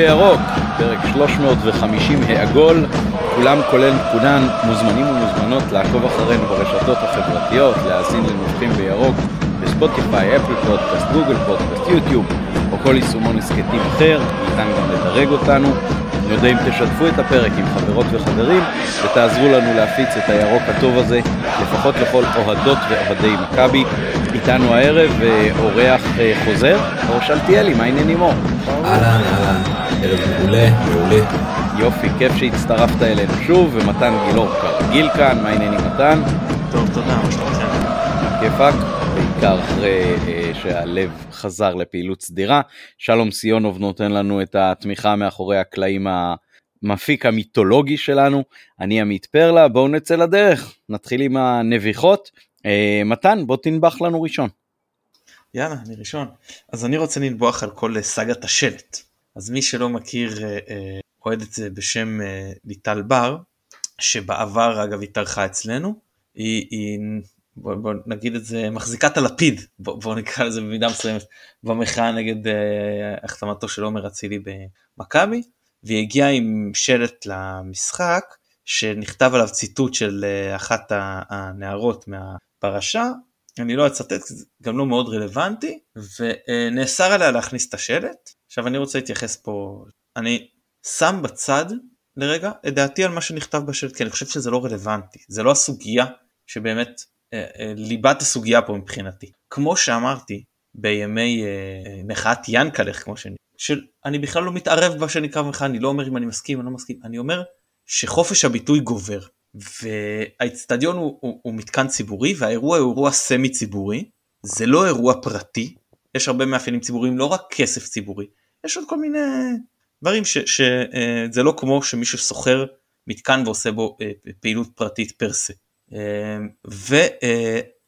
בירוק, פרק 350 העגול, כולם כולל כולן מוזמנים ומוזמנות לעקוב אחרינו ברשתות החברתיות, להאזין לנובחים בירוק בספוטיפיי, אפל פודקאסט, גוגל פודקאסט, יוטיוב או כל יישומון הסכתים אחר, ניתן גם לדרג אותנו. נודה אם תשתפו את הפרק עם חברות וחברים ותעזרו לנו להפיץ את הירוק הטוב הזה לפחות לכל אוהדות ואוהדי מכבי. איתנו הערב אה, אורח אה, חוזר, אור שלטיאלי, מה העניינים אור? אהלן, אהלן, ערב מעולה, מעולה. יופי, כיף שהצטרפת אלינו שוב, ומתן גילאור כרגיל כאן, מה העניינים מתן? טוב, תודה, מה שלומכם? כיפאק, בעיקר אחרי אה, שהלב חזר לפעילות סדירה. שלום סיונוב נותן לנו את התמיכה מאחורי הקלעים המפיק המיתולוגי שלנו. אני עמית פרלה, בואו נצא לדרך, נתחיל עם הנביחות. אה, מתן, בוא תנבח לנו ראשון. יאללה, אני ראשון. אז אני רוצה לנבוח על כל סאגת השלט. אז מי שלא מכיר אה, אה, אוהד את זה בשם אה, ליטל בר, שבעבר אגב התארחה אצלנו, היא, היא בוא, בוא נגיד את זה מחזיקת הלפיד בוא, בוא נקרא לזה במידה מסוימת במחאה נגד החתמתו של עומר אצילי במכבי והיא הגיעה עם שלט למשחק שנכתב עליו ציטוט של אחת הנערות מהפרשה אני לא אצטט זה גם לא מאוד רלוונטי ונאסר עליה להכניס את השלט עכשיו אני רוצה להתייחס פה אני שם בצד לרגע את דעתי על מה שנכתב בשלט כי אני חושב שזה לא רלוונטי זה לא הסוגיה שבאמת אה, אה, ליבת הסוגיה פה מבחינתי. כמו שאמרתי בימי אה, מחאת ינקלך כמו שאני, של אני בכלל לא מתערב במה שנקרא מחאה, אני לא אומר אם אני מסכים או לא מסכים, אני אומר שחופש הביטוי גובר. והאיצטדיון הוא, הוא, הוא מתקן ציבורי והאירוע הוא אירוע סמי ציבורי, זה לא אירוע פרטי, יש הרבה מאפיינים ציבוריים, לא רק כסף ציבורי, יש עוד כל מיני דברים שזה לא כמו שמי ששוכר מתקן ועושה בו פעילות פרטית פר סה. אמ,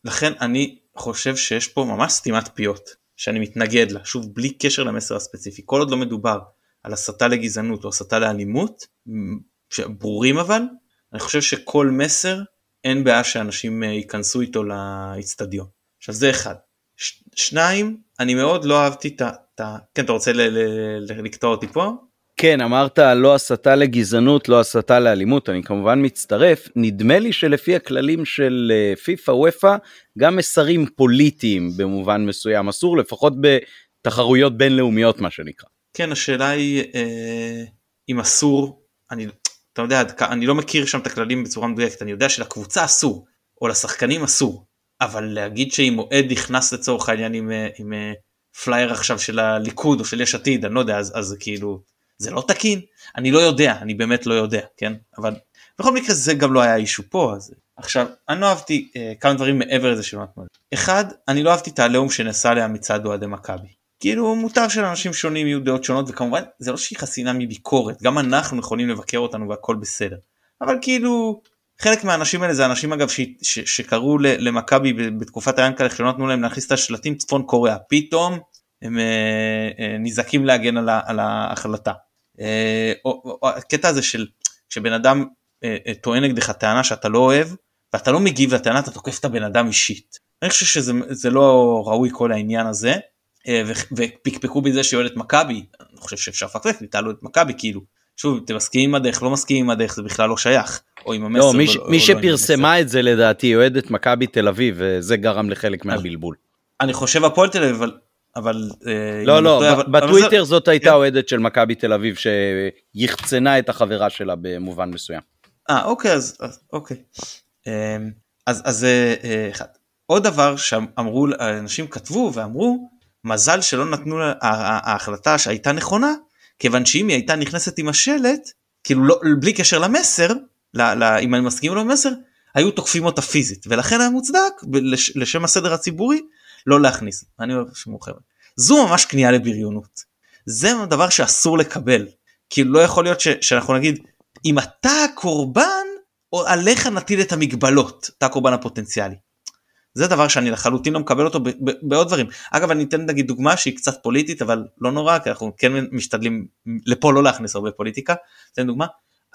ולכן אני חושב שיש פה ממש סתימת פיות שאני מתנגד לה, שוב בלי קשר למסר הספציפי, כל עוד לא מדובר על הסתה לגזענות או הסתה לאלימות, ברורים אבל, אני חושב שכל מסר אין בעיה שאנשים אה, ייכנסו איתו לאיצטדיון. עכשיו זה אחד. ש- שניים, אני מאוד לא אהבתי את ה... כן, אתה רוצה לקטוע אותי פה? כן, אמרת לא הסתה לגזענות, לא הסתה לאלימות, אני כמובן מצטרף. נדמה לי שלפי הכללים של אה, פיפא וופא, גם מסרים פוליטיים במובן מסוים אסור, לפחות בתחרויות בינלאומיות מה שנקרא. כן, השאלה היא אה, אם אסור, אני, אתה יודע, אני לא מכיר שם את הכללים בצורה מדויקת, אני יודע שלקבוצה אסור, או לשחקנים אסור, אבל להגיד שאם אוהד נכנס לצורך העניין עם, אה, עם, עם פלייר עכשיו של הליכוד או של יש עתיד, אני לא יודע, אז, אז כאילו... זה לא תקין? אני לא יודע, אני באמת לא יודע, כן? אבל בכל מקרה זה גם לא היה issue פה, אז... עכשיו, אני לא אהבתי אה, כמה דברים מעבר לזה שלא נתנו אחד, אני לא אהבתי את העליהום שנעשה עליה מצד אוהדי מכבי. כאילו מותר שלאנשים שונים יהיו דעות שונות וכמובן זה לא שהיא חסינה מביקורת גם אנחנו יכולים לבקר אותנו והכל בסדר אבל כאילו חלק מהאנשים האלה זה אנשים אגב ש, ש, שקראו למכבי בתקופת היאנקלך שלא נתנו להם להכניס את השלטים צפון קוריאה פתאום הם אה, אה, נזעקים להגן על, על ההחלטה אה, או, או הקטע הזה של כשבן אדם אה, אה, טוען נגדך טענה שאתה לא אוהב ואתה לא מגיב לטענה אתה תוקף את הבן אדם אישית. אני חושב שזה לא ראוי כל העניין הזה ופקפקו בזה שהיא אוהדת מכבי אני חושב שאפשר לפקפק ליטל אוהדת מכבי כאילו שוב אתם מסכימים עם הדרך לא מסכימים עם הדרך זה בכלל לא שייך. או עם המסר. לא, מי, לא, מי לא שפרסמה את זה לדעתי אוהדת מכבי תל אביב וזה גרם לחלק מהבלבול. אני חושב הפועל תל אביב אבל אבל אה, לא לא אבל, בטוויטר אבל זאת הייתה כן. אוהדת של מכבי תל אביב שיחצנה את החברה שלה במובן מסוים. אה אוקיי אז, אוקיי אמ, אז אז אה, אה, אחד עוד דבר שאמרו אנשים כתבו ואמרו מזל שלא נתנו לה ההחלטה שהייתה נכונה כיוון שאם היא הייתה נכנסת עם השלט כאילו לא בלי קשר למסר ל, ל, אם אני מסכים למסר היו תוקפים אותה פיזית ולכן היה מוצדק לשם הסדר הציבורי לא להכניס. אני אוהב שמור חבר'ה. זו ממש כניעה לבריונות. זה דבר שאסור לקבל. כאילו לא יכול להיות ש, שאנחנו נגיד אם אתה הקורבן או עליך נטיל את המגבלות אתה הקורבן הפוטנציאלי. זה דבר שאני לחלוטין לא מקבל אותו בעוד דברים. אגב אני אתן נגיד דוגמה שהיא קצת פוליטית אבל לא נורא כי אנחנו כן משתדלים לפה לא להכניס הרבה פוליטיקה. אתן דוגמה.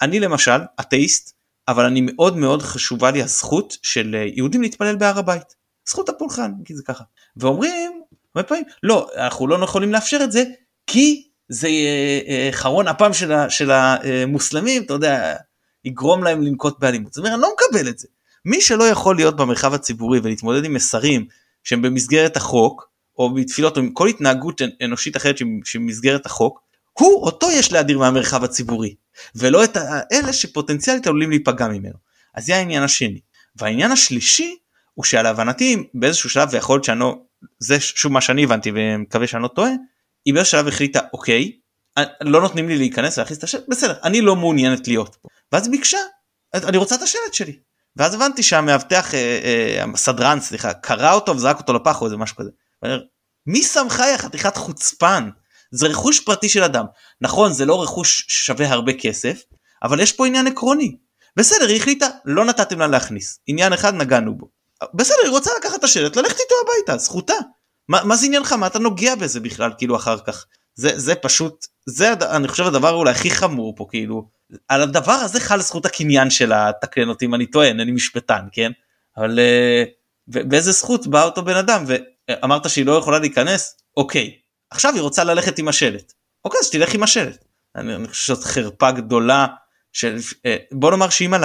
אני למשל אתאיסט אבל אני מאוד מאוד חשובה לי הזכות של יהודים להתפלל בהר הבית. זכות הפולחן כי זה ככה ואומרים הרבה פעמים לא אנחנו לא יכולים לאפשר את זה כי זה אה, אה, חרון אפם של, של המוסלמים, אתה יודע, יגרום להם לנקוט באלימות. זאת אומרת, אני לא מקבל את זה. מי שלא יכול להיות במרחב הציבורי ולהתמודד עם מסרים שהם במסגרת החוק, או בתפילות, או עם כל התנהגות אנושית אחרת שבמסגרת החוק, הוא אותו יש להדיר מהמרחב הציבורי, ולא את האלה שפוטנציאלית עלולים להיפגע ממנו. אז זה העניין השני. והעניין השלישי הוא שלהבנתי באיזשהו שלב ויכול להיות שאני לא, זה שוב מה שאני הבנתי ומקווה שאני לא טועה, היא באיזשהו שלב החליטה אוקיי, לא נותנים לי להיכנס ולהכניס את השלט, בסדר, אני לא מעוניינת להיות פה. ואז ביקשה, אני רוצה את השלט שלי. ואז הבנתי שהמאבטח, אה, אה, הסדרן סליחה, קרא אותו וזרק אותו לפח או איזה משהו כזה. מי שמך יא חתיכת חוצפן? זה רכוש פרטי של אדם. נכון זה לא רכוש ששווה הרבה כסף, אבל יש פה עניין עקרוני. בסדר היא החליטה לא נתתם לה להכניס עניין אחד נגענו בו. בסדר היא רוצה לקחת את השלט ללכת איתו הביתה זכותה. מה, מה זה עניינך מה אתה נוגע בזה בכלל כאילו אחר כך זה זה פשוט זה אני חושב הדבר אולי הכי חמור פה כאילו על הדבר הזה חל זכות הקניין שלה תקן אותי אם אני טוען אני משפטן כן אבל אה, באיזה זכות בא אותו בן אדם ואמרת שהיא לא יכולה להיכנס אוקיי עכשיו היא רוצה ללכת עם השלט. אוקיי אז תלך עם השלט. אני, אני חושב שזאת חרפה גדולה של אה, בוא נאמר שאם על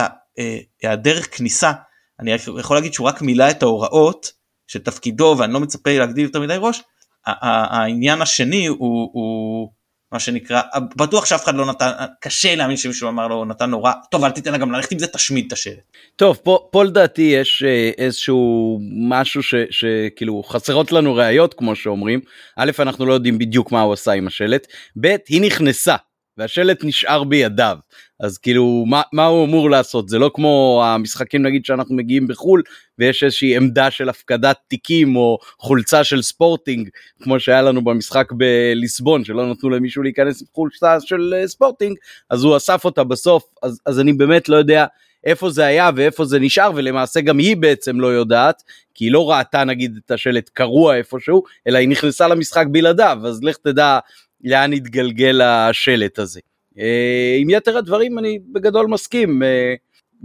היעדר אה, כניסה אני יכול להגיד שהוא רק מילא את ההוראות של תפקידו ואני לא מצפה להגדיל יותר מדי ראש העניין השני הוא, הוא מה שנקרא בטוח שאף אחד לא נתן קשה להאמין שמישהו אמר לו נתן נורא טוב אל תיתן לה גם ללכת עם זה תשמיד את השלט. טוב פה, פה לדעתי יש אה, איזשהו משהו שכאילו חסרות לנו ראיות כמו שאומרים. א' אנחנו לא יודעים בדיוק מה הוא עשה עם השלט. ב' היא נכנסה והשלט נשאר בידיו אז כאילו מה, מה הוא אמור לעשות זה לא כמו המשחקים נגיד שאנחנו מגיעים בחול ויש איזושהי עמדה של הפקדת תיקים או חולצה של ספורטינג כמו שהיה לנו במשחק בליסבון שלא נתנו למישהו להיכנס עם חולצה של אה, ספורטינג אז הוא אסף אותה בסוף אז, אז אני באמת לא יודע איפה זה היה ואיפה זה נשאר ולמעשה גם היא בעצם לא יודעת כי היא לא ראתה נגיד את השלט קרוע איפשהו אלא היא נכנסה למשחק בלעדיו אז לך תדע לאן יתגלגל השלט הזה. אה, עם יתר הדברים אני בגדול מסכים. אה,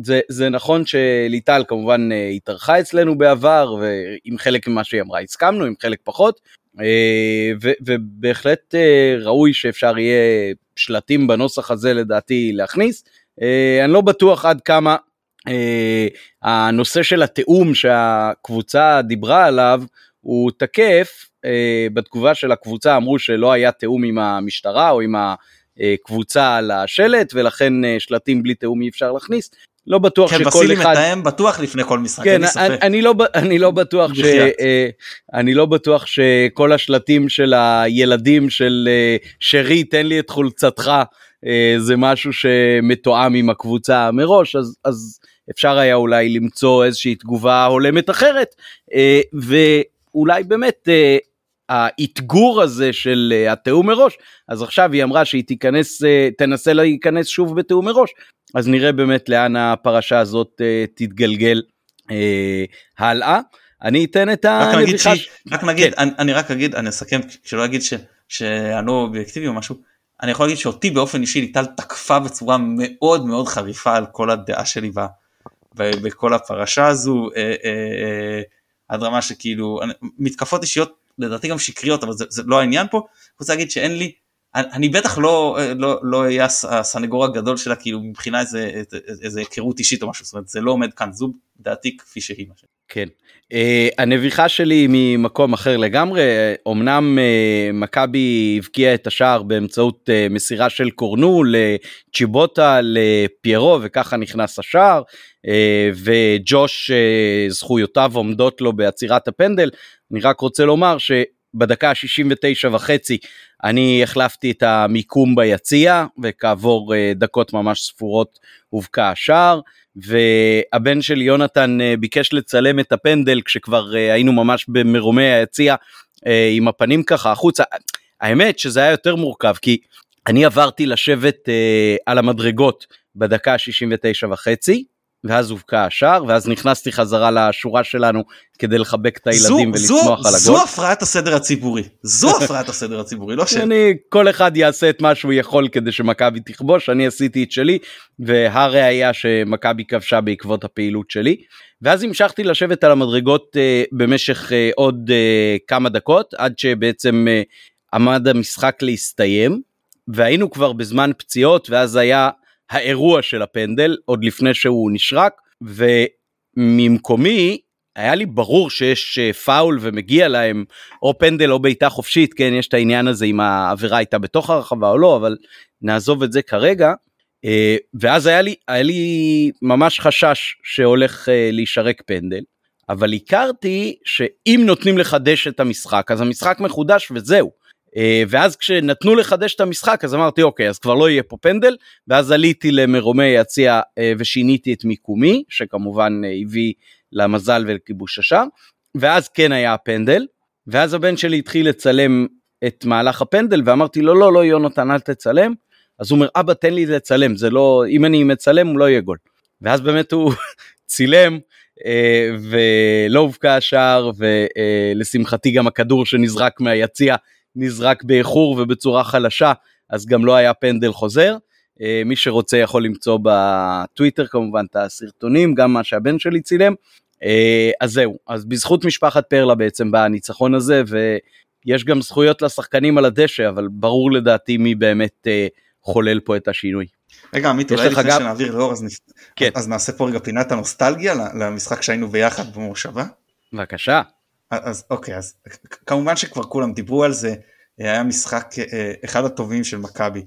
זה, זה נכון שליטל כמובן אה, התארחה אצלנו בעבר ועם חלק ממה שהיא אמרה הסכמנו עם חלק פחות ו, ובהחלט ראוי שאפשר יהיה שלטים בנוסח הזה לדעתי להכניס. אני לא בטוח עד כמה הנושא של התיאום שהקבוצה דיברה עליו הוא תקף בתגובה של הקבוצה אמרו שלא היה תיאום עם המשטרה או עם הקבוצה על השלט ולכן אה, שלטים בלי תיאום אי אפשר להכניס. לא בטוח כן, שכל אחד... כן, מתאם בטוח לפני כל משחק, כן, אני, אני, לא, אני לא בטוח ש... אה, אני לא בטוח שכל השלטים של הילדים של אה, שרי, תן לי את חולצתך, זה משהו שמתואם עם הקבוצה מראש, אז, אז אפשר היה אולי למצוא איזושהי תגובה הולמת אחרת, ואולי באמת האתגור הזה של uh, התיאום מראש, אז עכשיו היא אמרה שהיא תיכנס, uh, תנסה להיכנס שוב בתיאום מראש, אז נראה באמת לאן הפרשה הזאת uh, תתגלגל הלאה. אני אתן את הנביכה... רק נגיד, כן. אני, אני רק אגיד, אני אסכם, שלא אגיד ש, שאני לא אובייקטיבי או משהו, אני יכול להגיד שאותי באופן אישי ליטל תקפה בצורה מאוד מאוד חריפה על כל הדעה שלי בכל הפרשה הזו, אה, אה, אה, עד רמה שכאילו, מתקפות אישיות לדעתי גם שקריות אבל זה, זה לא העניין פה, אני רוצה להגיד שאין לי, אני, אני בטח לא, לא, לא אהיה הסנגור הגדול שלה כאילו מבחינה איזה, איזה היכרות אישית או משהו, זאת אומרת זה לא עומד כאן, זו דעתי כפי שהיא. כן. Uh, הנביכה שלי ממקום אחר לגמרי, אמנם uh, מכבי הבקיעה את השער באמצעות uh, מסירה של קורנו לצ'יבוטה לפיירו וככה נכנס השער uh, וג'וש uh, זכויותיו עומדות לו בעצירת הפנדל, אני רק רוצה לומר שבדקה ה-69 וחצי אני החלפתי את המיקום ביציע וכעבור אה, דקות ממש ספורות הובקע השער והבן של יונתן אה, ביקש לצלם את הפנדל כשכבר אה, היינו ממש במרומי היציע עם הפנים ככה החוצה. האמת שזה היה יותר מורכב כי אני עברתי לשבת על המדרגות בדקה ה-69 וחצי ואז הובקע השער ואז נכנסתי חזרה לשורה שלנו כדי לחבק את הילדים ולצמוח על הגול. זו הפרעת הסדר הציבורי זו הפרעת הסדר הציבורי לא ש... אני כל אחד יעשה את מה שהוא יכול כדי שמכבי תכבוש אני עשיתי את שלי והראיה שמכבי כבשה בעקבות הפעילות שלי ואז המשכתי לשבת על המדרגות uh, במשך uh, עוד uh, כמה דקות עד שבעצם uh, עמד המשחק להסתיים והיינו כבר בזמן פציעות, ואז היה האירוע של הפנדל, עוד לפני שהוא נשרק, וממקומי היה לי ברור שיש אה, פאול ומגיע להם או פנדל או בעיטה חופשית, כן, יש את העניין הזה אם העבירה הייתה בתוך הרחבה או לא, אבל נעזוב את זה כרגע. אה, ואז היה לי, היה לי ממש חשש שהולך אה, להישרק פנדל, אבל הכרתי שאם נותנים לחדש את המשחק, אז המשחק מחודש וזהו. ואז כשנתנו לחדש את המשחק אז אמרתי אוקיי אז כבר לא יהיה פה פנדל ואז עליתי למרומי יציע ושיניתי את מיקומי שכמובן הביא למזל ולכיבוש השער, ואז כן היה הפנדל, ואז הבן שלי התחיל לצלם את מהלך הפנדל, ואמרתי לו, לא, לא, יונתן, אל תצלם. אז הוא אומר, אבא, תן לי לצלם, זה לא, אם אני מצלם, לא יהיה גול. ואז באמת הוא צילם, אה, ולא הובקע השער, ולשמחתי גם הכדור שנזרק מהיציע נזרק באיחור ובצורה חלשה, אז גם לא היה פנדל חוזר. אה, מי שרוצה יכול למצוא בטוויטר כמובן את הסרטונים, גם מה שהבן שלי צילם. אה, אז זהו, אז בזכות משפחת פרלה בעצם בא הניצחון הזה, ויש גם זכויות לשחקנים על הדשא, אבל ברור לדעתי מי באמת אה, חולל פה את השינוי. רגע עמית אולי לפני גם... שנעביר לאור אז, נפ... כן. אז נעשה פה רגע פינת הנוסטלגיה למשחק שהיינו ביחד במושבה. בבקשה. אז אוקיי אז כמובן שכבר כולם דיברו על זה היה משחק אחד הטובים של מכבי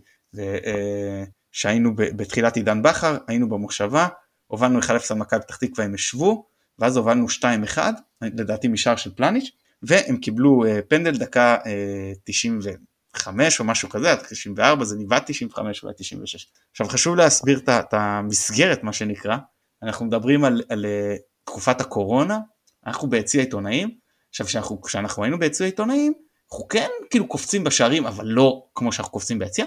שהיינו בתחילת עידן בכר, היינו במושבה, הובלנו 1-0 על מכבי פתח תקווה, הם ישבו, ואז הובלנו 2-1, לדעתי משער של פלניץ', והם קיבלו פנדל דקה uh, אה, 95 או משהו כזה, עד 94, זה ניבד 95 אולי 96. עכשיו חשוב להסביר את המסגרת מה שנקרא, אנחנו מדברים על, על תקופת הקורונה, אנחנו ביציע עיתונאים, עכשיו כשאנחנו, כשאנחנו היינו ביציע עיתונאים, אנחנו כן כאילו קופצים בשערים, אבל לא כמו שאנחנו קופצים ביציע,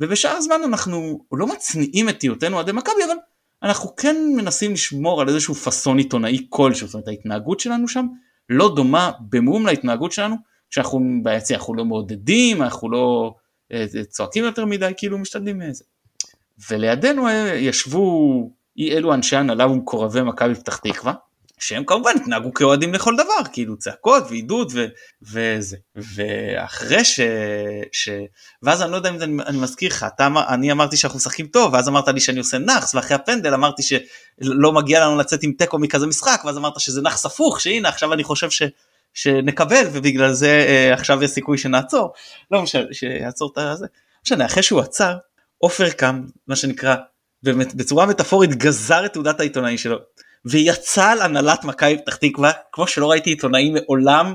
ובשאר הזמן אנחנו לא מצניעים את היותנו אוהדי מכבי אבל אנחנו כן מנסים לשמור על איזשהו פאסון עיתונאי כלשהו, זאת אומרת ההתנהגות שלנו שם לא דומה במום להתנהגות שלנו כשאנחנו ביציע אנחנו לא מעודדים, אנחנו לא אה, צועקים יותר מדי, כאילו משתדלים מזה. ולידינו אה, ישבו אי אלו אנשי הנהלה ומקורבי מכבי פתח תקווה, שהם כמובן התנהגו כאוהדים לכל דבר, כאילו צעקות ועידוד ו, וזה. ואחרי ש, ש... ואז אני לא יודע אם אני, אני מזכיר לך, אתה, אני אמרתי שאנחנו משחקים טוב, ואז אמרת לי שאני עושה נאחס, ואחרי הפנדל אמרתי שלא מגיע לנו לצאת עם תיקו מכזה משחק, ואז אמרת שזה נאחס הפוך, שהנה עכשיו אני חושב ש... שנקבל ובגלל זה אה, עכשיו יש סיכוי שנעצור, לא משנה, שיעצור את הזה. לא משנה, אחרי שהוא עצר, עופר קם, מה שנקרא, באמת בצורה מטאפורית גזר את תעודת העיתונאי שלו. ויצא על הנהלת מכבי פתח תקווה כמו שלא ראיתי עיתונאים מעולם.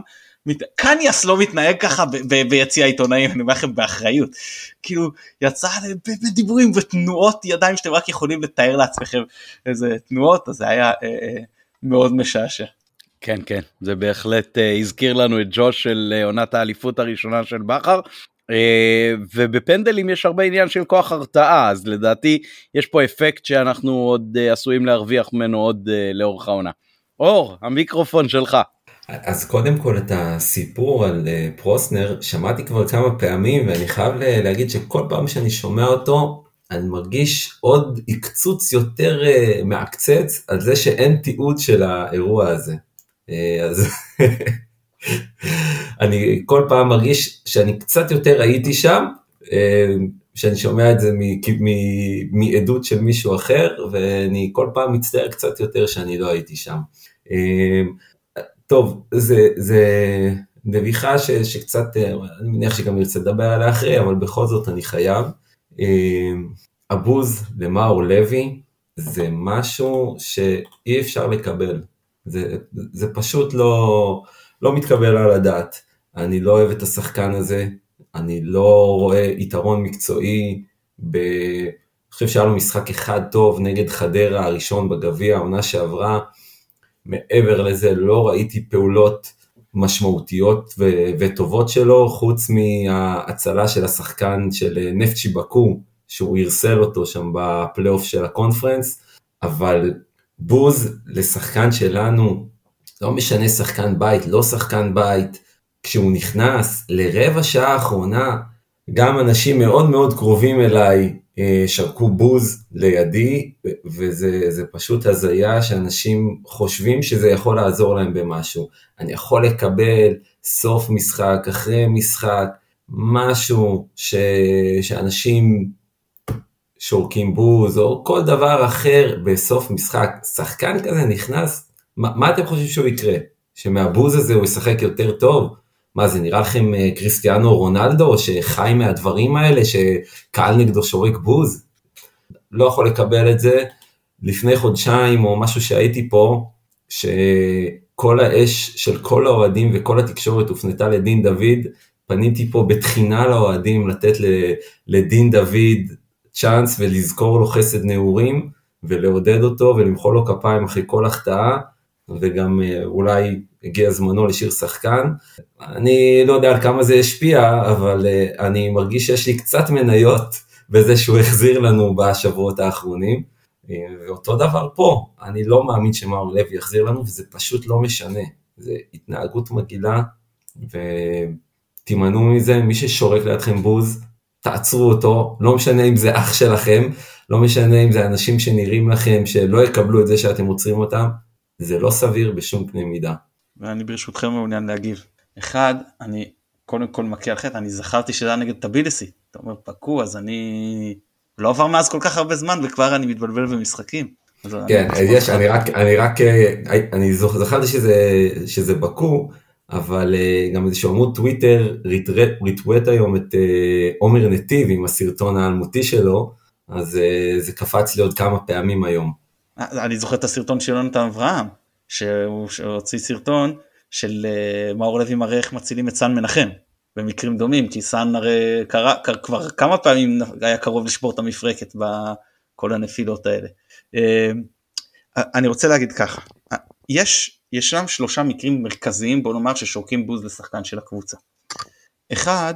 קניאס לא מתנהג ככה ביציע העיתונאים אני אומר לכם באחריות כאילו יצא בדיבורים ותנועות ידיים שאתם רק יכולים לתאר לעצמכם איזה תנועות אז זה היה אה, אה, מאוד משעשע. כן כן זה בהחלט אה, הזכיר לנו את ג'וש של אה, עונת האליפות הראשונה של בכר ובפנדלים יש הרבה עניין של כוח הרתעה אז לדעתי יש פה אפקט שאנחנו עוד אה, עשויים להרוויח ממנו עוד אה, לאורך העונה. אור המיקרופון שלך. אז קודם כל את הסיפור על פרוסנר שמעתי כבר כמה פעמים ואני חייב להגיד שכל פעם שאני שומע אותו אני מרגיש עוד עקצוץ יותר מעקצץ על זה שאין תיעוד של האירוע הזה. אז אני כל פעם מרגיש שאני קצת יותר הייתי שם, אה, שאני שומע את זה מעדות של מישהו אחר, ואני כל פעם מצטער קצת יותר שאני לא הייתי שם. אה, טוב, זה, זה נביחה ש, שקצת, אה, אני מניח שגם נרצה לדבר עליה אחרי, אבל בכל זאת אני חייב. הבוז למאור לוי זה משהו שאי אפשר לקבל. זה, זה פשוט לא, לא מתקבל על הדעת. אני לא אוהב את השחקן הזה, אני לא רואה יתרון מקצועי ב... אני חושב שהיה לו משחק אחד טוב נגד חדרה הראשון בגביע, העונה שעברה. מעבר לזה לא ראיתי פעולות משמעותיות ו- וטובות שלו, חוץ מההצלה של השחקן של נפצ'י בקו, שהוא הרסל אותו שם בפלייאוף של הקונפרנס, אבל בוז לשחקן שלנו, לא משנה שחקן בית, לא שחקן בית, כשהוא נכנס לרבע שעה האחרונה, גם אנשים מאוד מאוד קרובים אליי אה, שרקו בוז לידי, וזה פשוט הזיה שאנשים חושבים שזה יכול לעזור להם במשהו. אני יכול לקבל סוף משחק אחרי משחק, משהו ש... שאנשים שורקים בוז או כל דבר אחר בסוף משחק, שחקן כזה נכנס, מה, מה אתם חושבים שהוא יקרה? שמהבוז הזה הוא ישחק יותר טוב? מה זה נראה לכם אה, קריסטיאנו רונלדו שחי מהדברים האלה שקהל נגדו שורק בוז? לא יכול לקבל את זה. לפני חודשיים או משהו שהייתי פה, שכל האש של כל האוהדים וכל התקשורת הופנתה לדין דוד, פניתי פה בתחינה לאוהדים לתת לדין דוד צ'אנס ולזכור לו חסד נעורים ולעודד אותו ולמחוא לו כפיים אחרי כל החטאה וגם אה, אולי הגיע זמנו לשיר שחקן. אני לא יודע על כמה זה השפיע, אבל אה, אני מרגיש שיש לי קצת מניות בזה שהוא החזיר לנו בשבועות האחרונים. אה, ואותו דבר פה, אני לא מאמין שמאור לוי יחזיר לנו, וזה פשוט לא משנה. זה התנהגות מגעילה, ותימנעו מזה, מי ששורק לידכם בוז, תעצרו אותו, לא משנה אם זה אח שלכם, לא משנה אם זה אנשים שנראים לכם שלא יקבלו את זה שאתם עוצרים אותם, זה לא סביר בשום קנה מידה. ואני ברשותכם מעוניין להגיב. אחד, אני קודם כל מכה על חטא, אני זכרתי שזה היה נגד טבילסי. אתה אומר פקו, אז אני... לא עבר מאז כל כך הרבה זמן וכבר אני מתבלבל במשחקים. כן, אני יש, אני רק, אני רק, אה, אני זכרתי שזה, שזה בקו, אבל אה, גם איזשהו עמוד טוויטר ריטווט היום את אה, עומר נתיב עם הסרטון האלמותי שלו, אז זה קפץ לי עוד כמה פעמים היום. אני זוכר את הסרטון של יונתן אברהם, שהוא הוציא סרטון של מאור לוי מראה איך מצילים את סן מנחם. במקרים דומים כי סאן הרי קרה כבר כמה פעמים היה קרוב לשבור את המפרקת בכל הנפילות האלה. אה, אני רוצה להגיד ככה יש ישנם שלושה מקרים מרכזיים בוא נאמר ששורקים בוז לשחקן של הקבוצה. אחד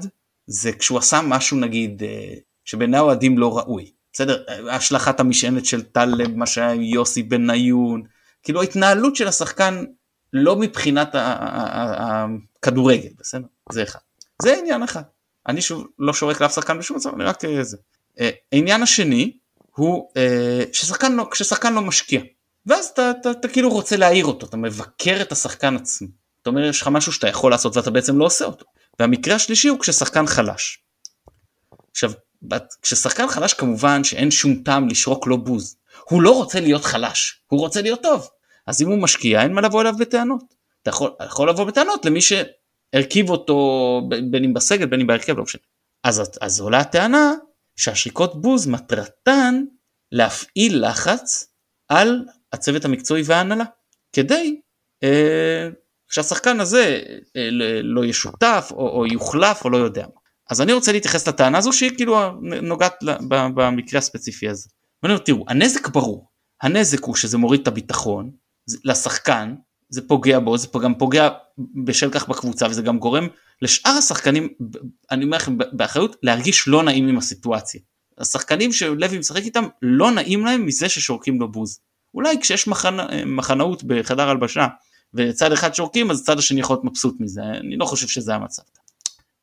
זה כשהוא עשה משהו נגיד אה, שבעיני האוהדים לא ראוי בסדר השלכת המשענת של טלב מה שהיה עם יוסי בניון כאילו ההתנהלות של השחקן לא מבחינת הכדורגל בסדר זה אחד. זה עניין אחד. אני שוב לא שורק לאף שחקן בשום מצב, אני רק איזה. אה, העניין השני הוא אה, ששחקן לא, כששחקן לא משקיע. ואז אתה, אתה, אתה כאילו רוצה להעיר אותו, אתה מבקר את השחקן עצמו. אתה אומר יש לך משהו שאתה יכול לעשות ואתה בעצם לא עושה אותו. והמקרה השלישי הוא כששחקן חלש. עכשיו, כששחקן חלש כמובן שאין שום טעם לשרוק לו בוז. הוא לא רוצה להיות חלש, הוא רוצה להיות טוב. אז אם הוא משקיע אין מה לבוא אליו בטענות. אתה יכול, יכול לבוא בטענות למי ש... הרכיב אותו בין אם בסגל בין אם בהרכב לא משנה. אז, אז עולה הטענה שהשריקות בוז מטרתן להפעיל לחץ על הצוות המקצועי וההנהלה כדי אה, שהשחקן הזה אה, לא ישותף או, או יוחלף או לא יודע מה. אז אני רוצה להתייחס לטענה הזו שהיא כאילו נוגעת במקרה הספציפי הזה. ואני אומר תראו הנזק ברור הנזק הוא שזה מוריד את הביטחון לשחקן זה פוגע בו, זה גם פוגע בשל כך בקבוצה וזה גם גורם לשאר השחקנים, אני אומר לכם באחריות, להרגיש לא נעים עם הסיטואציה. השחקנים שלוי משחק איתם לא נעים להם מזה ששורקים לו בוז. אולי כשיש מחנ... מחנאות בחדר הלבשה וצד אחד שורקים אז הצד השני יכול להיות מבסוט מזה, אני לא חושב שזה המצב.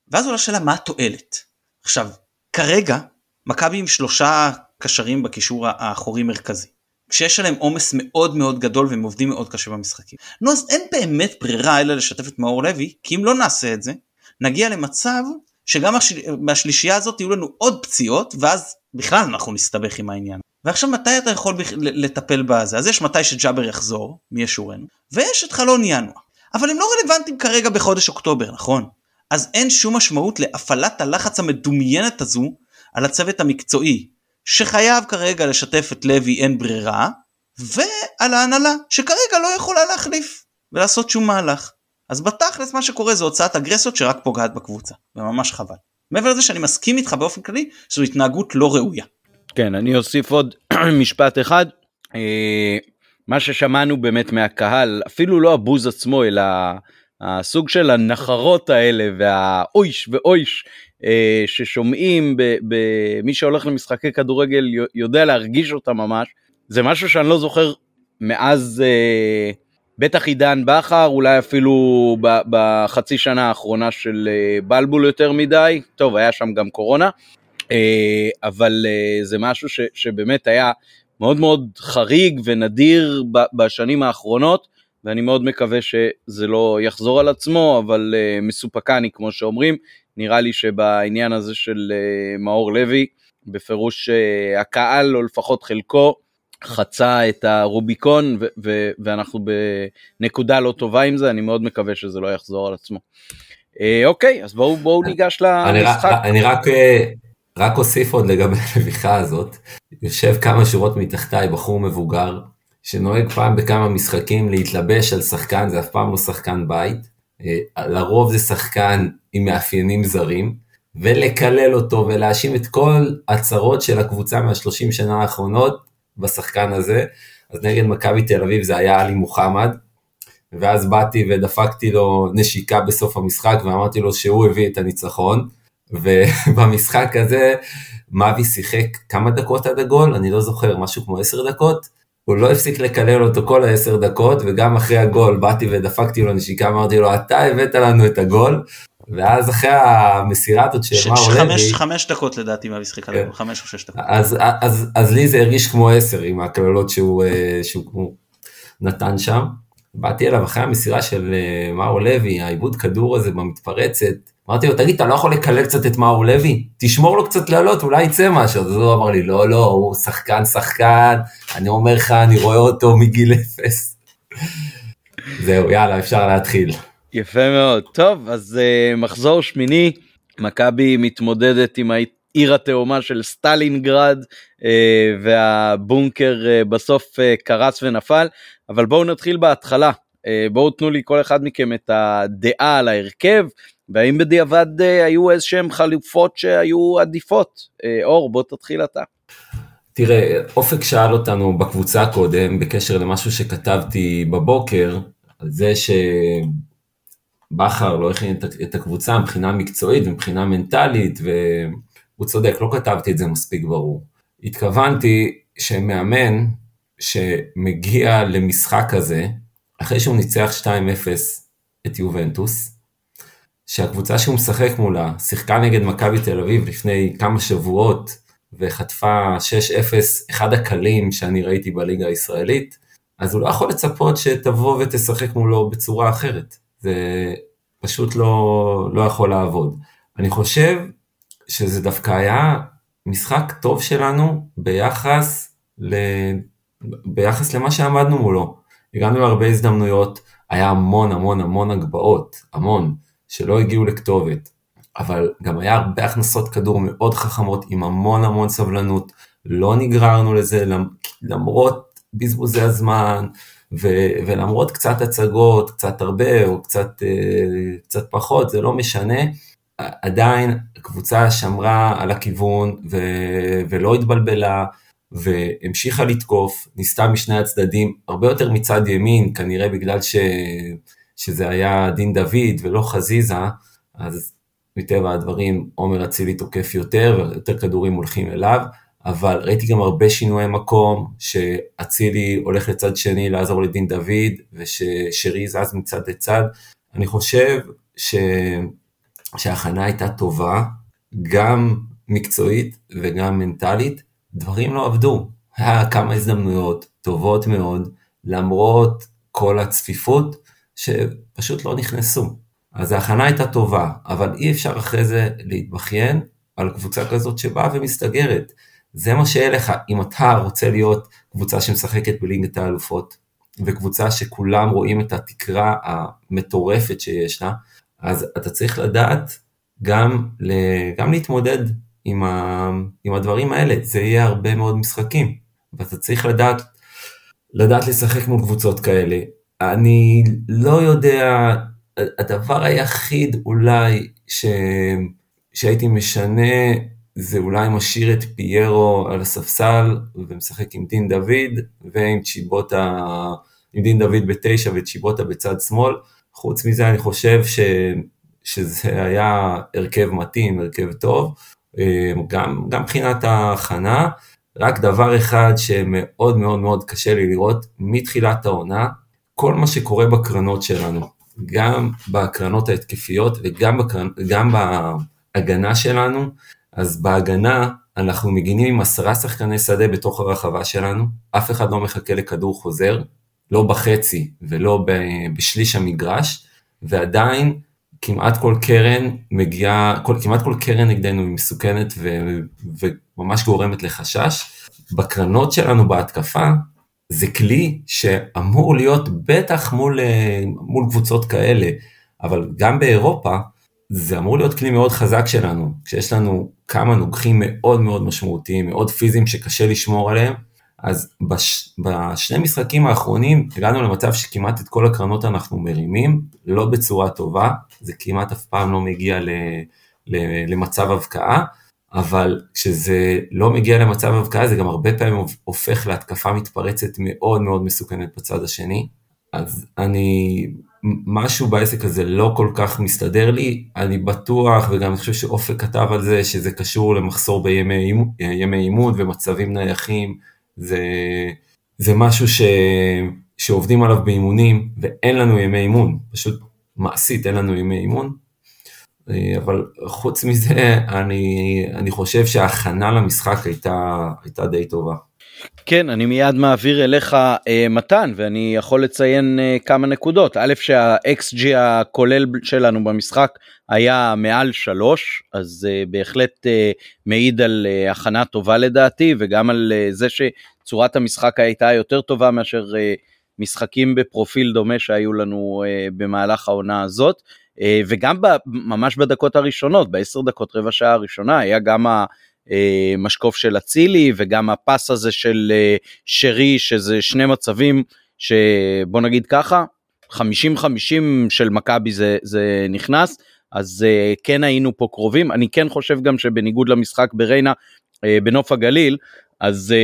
ואז עולה שאלה מה התועלת. עכשיו, כרגע מכבי עם שלושה קשרים בקישור האחורי מרכזי. כשיש עליהם עומס מאוד מאוד גדול והם עובדים מאוד קשה במשחקים. נו אז אין באמת ברירה אלא לשתף את מאור לוי, כי אם לא נעשה את זה, נגיע למצב שגם מהשלישייה הזאת יהיו לנו עוד פציעות, ואז בכלל אנחנו נסתבך עם העניין. ועכשיו מתי אתה יכול לטפל בזה? אז יש מתי שג'אבר יחזור, מי ישורנו, ויש את חלון ינואר. אבל הם לא רלוונטיים כרגע בחודש אוקטובר, נכון? אז אין שום משמעות להפעלת הלחץ המדומיינת הזו על הצוות המקצועי, שחייב כרגע לשתף את לוי אין ברירה, ועל ההנהלה שכרגע לא יכולה להחליף ולעשות שום מהלך. אז בתכלס מה שקורה זה הוצאת אגרסיות שרק פוגעת בקבוצה, וממש חבל. מעבר לזה שאני מסכים איתך באופן כללי שזו התנהגות לא ראויה. כן, אני אוסיף עוד משפט אחד. אה, מה ששמענו באמת מהקהל, אפילו לא הבוז עצמו, אלא הסוג של הנחרות האלה והאויש ואויש אה, ששומעים במי שהולך למשחקי כדורגל יודע להרגיש אותה ממש. זה משהו שאני לא זוכר מאז אה, בטח עידן בכר, אולי אפילו בחצי שנה האחרונה של אה, בלבול יותר מדי, טוב היה שם גם קורונה, אבל זה משהו שבאמת היה מאוד מאוד חריג ונדיר בשנים האחרונות. ואני מאוד מקווה שזה לא יחזור על עצמו, אבל uh, מסופקני כמו שאומרים, נראה לי שבעניין הזה של אה, מאור לוי, בפירוש אה, הקהל, או לפחות חלקו, חצה את הרוביקון, ו- ו- ואנחנו בנקודה לא טובה עם זה, אני מאוד מקווה שזה לא יחזור על עצמו. אה, אוקיי, אז בואו בוא ניגש למשחק. אני רק, רק אוסיף עוד לגבי הלביכה הזאת, יושב כמה שורות מתחתיי בחור מבוגר, שנוהג פעם בכמה משחקים להתלבש על שחקן, זה אף פעם לא שחקן בית, לרוב זה שחקן עם מאפיינים זרים, ולקלל אותו ולהאשים את כל הצרות של הקבוצה מהשלושים שנה האחרונות בשחקן הזה. אז נגד מכבי תל אביב זה היה עלי מוחמד, ואז באתי ודפקתי לו נשיקה בסוף המשחק ואמרתי לו שהוא הביא את הניצחון, ובמשחק הזה מאבי שיחק כמה דקות עד הגול, אני לא זוכר, משהו כמו עשר דקות, הוא לא הפסיק לקלל אותו כל העשר דקות, וגם אחרי הגול באתי ודפקתי לו נשיקה, אמרתי לו, אתה הבאת לנו את הגול, ואז אחרי המסירה הזאת של מאור לוי... חמש דקות לדעתי מה משחק עליו, כן. חמש או שש דקות. אז, אז, אז לי זה הרגיש כמו עשר עם הקללות שהוא, אה, שהוא נתן שם. באתי אליו אחרי המסירה של אה, מאור לוי, העיבוד כדור הזה במתפרצת, אמרתי לו, תגיד, אתה לא יכול לקלל קצת את מאור לוי? תשמור לו קצת לעלות, אולי יצא משהו. אז הוא אמר לי, לא, לא, הוא שחקן שחקן, אני אומר לך, אני רואה אותו מגיל אפס. זהו, יאללה, אפשר להתחיל. יפה מאוד. טוב, אז uh, מחזור שמיני, מכבי מתמודדת עם העיר התאומה של סטלינגרד, uh, והבונקר uh, בסוף uh, קרס ונפל, אבל בואו נתחיל בהתחלה. Uh, בואו תנו לי כל אחד מכם את הדעה על ההרכב, והאם בדיעבד uh, היו איזשהם חלופות שהיו עדיפות. Uh, אור, בוא תתחיל אתה. תראה, אופק שאל אותנו בקבוצה קודם, בקשר למשהו שכתבתי בבוקר, על זה שבכר לא הכין את הקבוצה מבחינה מקצועית ומבחינה מנטלית, והוא צודק, לא כתבתי את זה מספיק ברור. התכוונתי שמאמן שמגיע למשחק הזה, אחרי שהוא ניצח 2-0 את יובנטוס, שהקבוצה שהוא משחק מולה שיחקה נגד מכבי תל אביב לפני כמה שבועות וחטפה 6-0, אחד הקלים שאני ראיתי בליגה הישראלית, אז הוא לא יכול לצפות שתבוא ותשחק מולו בצורה אחרת. זה פשוט לא, לא יכול לעבוד. אני חושב שזה דווקא היה משחק טוב שלנו ביחס, ל... ביחס למה שעמדנו מולו. הגענו להרבה הזדמנויות, היה המון המון המון הגבהות, המון. שלא הגיעו לכתובת, אבל גם היה הרבה הכנסות כדור מאוד חכמות עם המון המון סבלנות, לא נגררנו לזה למרות בזבוזי הזמן ו- ולמרות קצת הצגות, קצת הרבה או קצת, uh, קצת פחות, זה לא משנה, עדיין הקבוצה שמרה על הכיוון ו- ולא התבלבלה והמשיכה לתקוף, ניסתה משני הצדדים, הרבה יותר מצד ימין, כנראה בגלל ש... שזה היה דין דוד ולא חזיזה, אז מטבע הדברים עומר אצילי תוקף יותר, ויותר כדורים הולכים אליו, אבל ראיתי גם הרבה שינויי מקום, שאצילי הולך לצד שני לעזור לדין דוד, וששרי זז מצד לצד. אני חושב ש... שההכנה הייתה טובה, גם מקצועית וגם מנטלית, דברים לא עבדו. היה כמה הזדמנויות טובות מאוד, למרות כל הצפיפות, שפשוט לא נכנסו. אז ההכנה הייתה טובה, אבל אי אפשר אחרי זה להתבכיין על קבוצה כזאת שבאה ומסתגרת. זה מה שיהיה לך, אם אתה רוצה להיות קבוצה שמשחקת בליגת האלופות, וקבוצה שכולם רואים את התקרה המטורפת שיש לה, אז אתה צריך לדעת גם, גם להתמודד עם, ה, עם הדברים האלה, זה יהיה הרבה מאוד משחקים, ואתה צריך לדעת, לדעת לשחק מול קבוצות כאלה. אני לא יודע, הדבר היחיד אולי ש... שהייתי משנה זה אולי משאיר את פיירו על הספסל ומשחק עם דין דוד ועם צ'יבוטה, עם דין דוד בתשע וצ'יבוטה בצד שמאל. חוץ מזה אני חושב ש... שזה היה הרכב מתאים, הרכב טוב, גם, גם מבחינת ההכנה. רק דבר אחד שמאוד מאוד מאוד קשה לי לראות מתחילת העונה, כל מה שקורה בקרנות שלנו, גם בקרנות ההתקפיות וגם בקרנ... גם בהגנה שלנו, אז בהגנה אנחנו מגינים עם עשרה שחקני שדה בתוך הרחבה שלנו, אף אחד לא מחכה לכדור חוזר, לא בחצי ולא בשליש המגרש, ועדיין כמעט כל קרן מגיעה, כמעט כל קרן נגדנו היא מסוכנת ו, וממש גורמת לחשש. בקרנות שלנו בהתקפה, זה כלי שאמור להיות בטח מול, מול קבוצות כאלה, אבל גם באירופה זה אמור להיות כלי מאוד חזק שלנו, כשיש לנו כמה נוגחים מאוד מאוד משמעותיים, מאוד פיזיים שקשה לשמור עליהם, אז בש, בשני משחקים האחרונים הגענו למצב שכמעט את כל הקרנות אנחנו מרימים, לא בצורה טובה, זה כמעט אף פעם לא מגיע ל, ל, למצב הבקעה, אבל כשזה לא מגיע למצב הבקעה זה גם הרבה פעמים הופך להתקפה מתפרצת מאוד מאוד מסוכנת בצד השני. אז אני, משהו בעסק הזה לא כל כך מסתדר לי, אני בטוח, וגם אני חושב שאופק כתב על זה, שזה קשור למחסור בימי אימון ומצבים נייחים, זה, זה משהו ש, שעובדים עליו באימונים, ואין לנו ימי אימון, פשוט מעשית אין לנו ימי אימון, אבל חוץ מזה, אני, אני חושב שההכנה למשחק הייתה, הייתה די טובה. כן, אני מיד מעביר אליך אה, מתן, ואני יכול לציין אה, כמה נקודות. א', שה-XG הכולל שלנו במשחק היה מעל שלוש, אז אה, בהחלט אה, מעיד על אה, הכנה טובה לדעתי, וגם על זה שצורת המשחק הייתה יותר טובה מאשר משחקים בפרופיל דומה שהיו לנו במהלך העונה הזאת. וגם ממש בדקות הראשונות, בעשר דקות רבע שעה הראשונה, היה גם המשקוף של אצילי וגם הפס הזה של שרי, שזה שני מצבים שבוא נגיד ככה, 50-50 של מכבי זה, זה נכנס, אז אה, כן היינו פה קרובים. אני כן חושב גם שבניגוד למשחק בריינה, בנוף הגליל, אז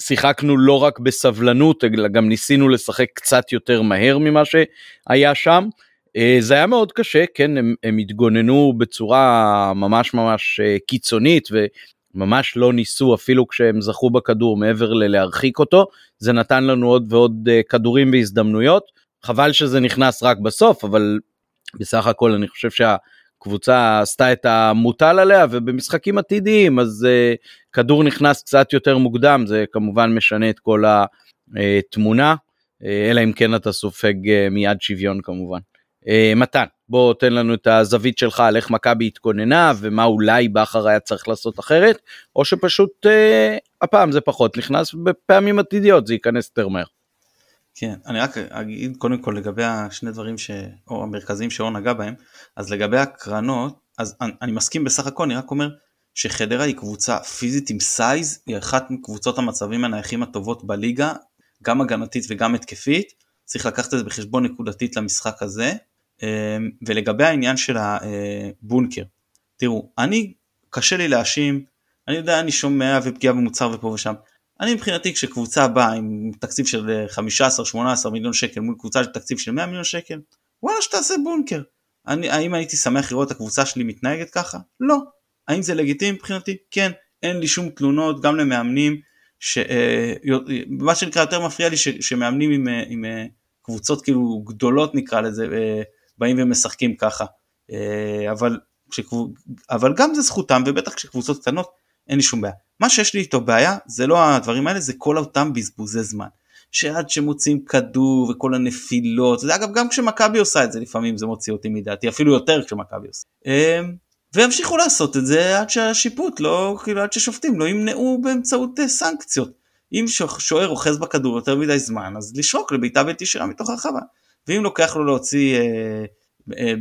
שיחקנו לא רק בסבלנות, אלא גם ניסינו לשחק קצת יותר מהר ממה שהיה שם. אה, זה היה מאוד קשה, כן, הם, הם התגוננו בצורה ממש ממש אה, קיצונית וממש לא ניסו אפילו כשהם זכו בכדור מעבר ללהרחיק אותו, זה נתן לנו עוד ועוד כדורים והזדמנויות, חבל שזה נכנס רק בסוף, אבל בסך הכל אני חושב שהקבוצה עשתה את המוטל עליה ובמשחקים עתידיים אז uh, כדור נכנס קצת יותר מוקדם, זה כמובן משנה את כל התמונה, אלא אם כן אתה סופג מיד שוויון כמובן. אה, מתן, בוא תן לנו את הזווית שלך על איך מכבי התכוננה ומה אולי בכר היה צריך לעשות אחרת, או שפשוט אה, הפעם זה פחות נכנס, בפעמים עתידיות זה ייכנס יותר מהר. כן, אני רק אגיד קודם כל לגבי השני דברים ש... או המרכזיים שאור נגע בהם, אז לגבי הקרנות, אז אני, אני מסכים בסך הכל, אני רק אומר שחדרה היא קבוצה פיזית עם סייז, היא אחת מקבוצות המצבים הנייחים הטובות בליגה, גם הגנתית וגם התקפית, צריך לקחת את זה בחשבון נקודתית למשחק הזה, אמ, ולגבי העניין של הבונקר, תראו, אני, קשה לי להאשים, אני יודע, אני שומע ופגיעה במוצר ופה ושם. אני מבחינתי כשקבוצה באה עם תקציב של 15-18 מיליון שקל מול קבוצה של תקציב של 100 מיליון שקל, וואלה שתעשה בונקר. אני, האם הייתי שמח לראות את הקבוצה שלי מתנהגת ככה? לא. האם זה לגיטימי מבחינתי? כן. אין לי שום תלונות גם למאמנים, ש, אה, מה שנקרא יותר מפריע לי ש, שמאמנים עם, אה, עם אה, קבוצות כאילו גדולות נקרא לזה, באים ומשחקים ככה. אה, אבל, כשקבוצ... אבל גם זה זכותם ובטח כשקבוצות קטנות אין לי שום בעיה. מה שיש לי איתו בעיה זה לא הדברים האלה זה כל אותם בזבוזי זמן. שעד שמוציאים כדור וכל הנפילות, זה אגב גם כשמכבי עושה את זה לפעמים זה מוציא אותי מדעתי אפילו יותר כשמכבי עושה. אה, וימשיכו לעשות את זה עד שהשיפוט לא, כאילו עד ששופטים לא ימנעו באמצעות אה, סנקציות. אם שוער אוחז בכדור יותר מדי זמן אז לשרוק לבעיטה בלתי ישירה מתוך הרחבה. ואם לוקח לו להוציא אה, אה,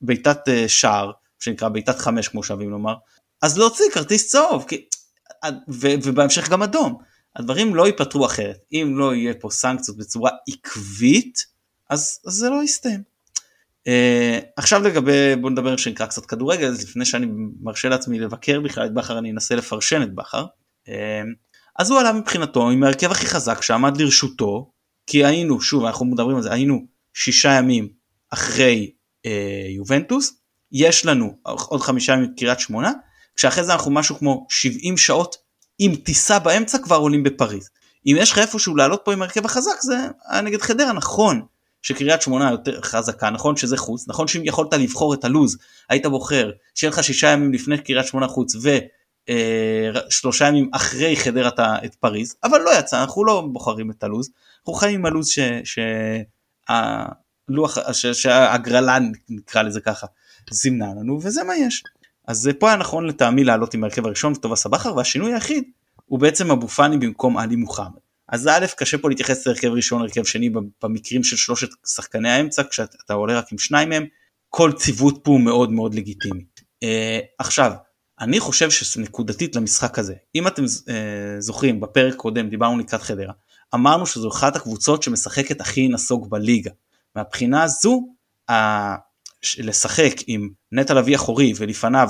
בעיטת אה, שער, שנקרא בעיטת חמש כמו שאוהבים לומר, אז להוציא כרטיס צהוב, כי, ו, ובהמשך גם אדום. הדברים לא ייפתרו אחרת. אם לא יהיה פה סנקציות בצורה עקבית, אז, אז זה לא יסתיים. Uh, עכשיו לגבי, בוא נדבר שנקרא קצת כדורגל, אז לפני שאני מרשה לעצמי לבקר בכלל את בכר, אני אנסה לפרשן את בכר. Uh, אז הוא עלה מבחינתו עם ההרכב הכי חזק שעמד לרשותו, כי היינו, שוב, אנחנו מדברים על זה, היינו שישה ימים אחרי אה, יובנטוס, יש לנו עוד חמישה ימים קריית שמונה, כשאחרי זה אנחנו משהו כמו 70 שעות עם טיסה באמצע כבר עולים בפריז. אם יש לך איפשהו לעלות פה עם הרכב החזק זה היה נגד חדרה, נכון שקריית שמונה יותר חזקה, נכון שזה חוץ, נכון שאם יכולת לבחור את הלוז, היית בוחר שיהיה לך שישה ימים לפני קריית שמונה חוץ ושלושה אה, ימים אחרי חדרה את פריז, אבל לא יצא, אנחנו לא בוחרים את הלוז, אנחנו חיים עם הלו"ז שהלוח, שההגרלה נקרא לזה ככה, זימנה לנו וזה מה יש. אז פה היה נכון לטעמי לעלות עם ההרכב הראשון וטובה סבחר והשינוי היחיד הוא בעצם אבו פאני במקום עלי מוחמד. אז א' קשה פה להתייחס להרכב ראשון הרכב שני במקרים של שלושת שחקני האמצע כשאתה עולה רק עם שניים מהם כל ציוות פה הוא מאוד מאוד לגיטימי. Uh, עכשיו אני חושב שנקודתית למשחק הזה אם אתם uh, זוכרים בפרק קודם דיברנו לקראת חדרה אמרנו שזו אחת הקבוצות שמשחקת הכי נסוג בליגה. מהבחינה הזו לשחק עם נטע לביא אחורי ולפניו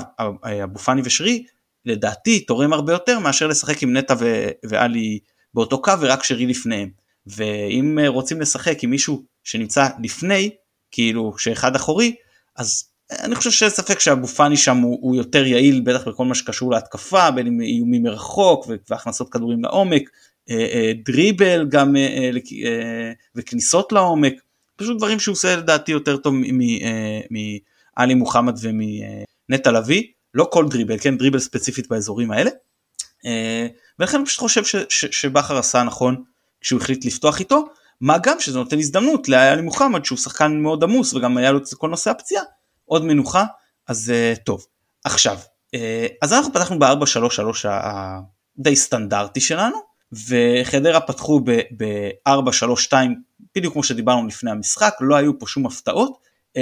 אבו פאני ושרי לדעתי תורם הרבה יותר מאשר לשחק עם נטע ואלי באותו קו ורק שרי לפניהם. ואם רוצים לשחק עם מישהו שנמצא לפני, כאילו שאחד אחורי, אז אני חושב שאין ספק שאבו פאני שם הוא, הוא יותר יעיל בטח בכל מה שקשור להתקפה, בין אם איומים מרחוק והכנסות כדורים לעומק, אה, אה, דריבל גם אה, וכניסות לעומק, פשוט דברים שהוא עושה לדעתי יותר טוב מעלי מוחמד ומנטע לביא, לא כל דריבל, כן דריבל ספציפית באזורים האלה. ולכן אני פשוט חושב ש, ש, שבכר עשה נכון כשהוא החליט לפתוח איתו, מה גם שזה נותן הזדמנות לאלי מוחמד שהוא שחקן מאוד עמוס וגם היה לו את כל נושא הפציעה, עוד מנוחה, אז טוב. עכשיו, אז אנחנו פתחנו ב-4-3-3 הדי סטנדרטי שלנו, וחדרה פתחו ב-4-3-2 בדיוק כמו שדיברנו לפני המשחק, לא היו פה שום הפתעות. Uh,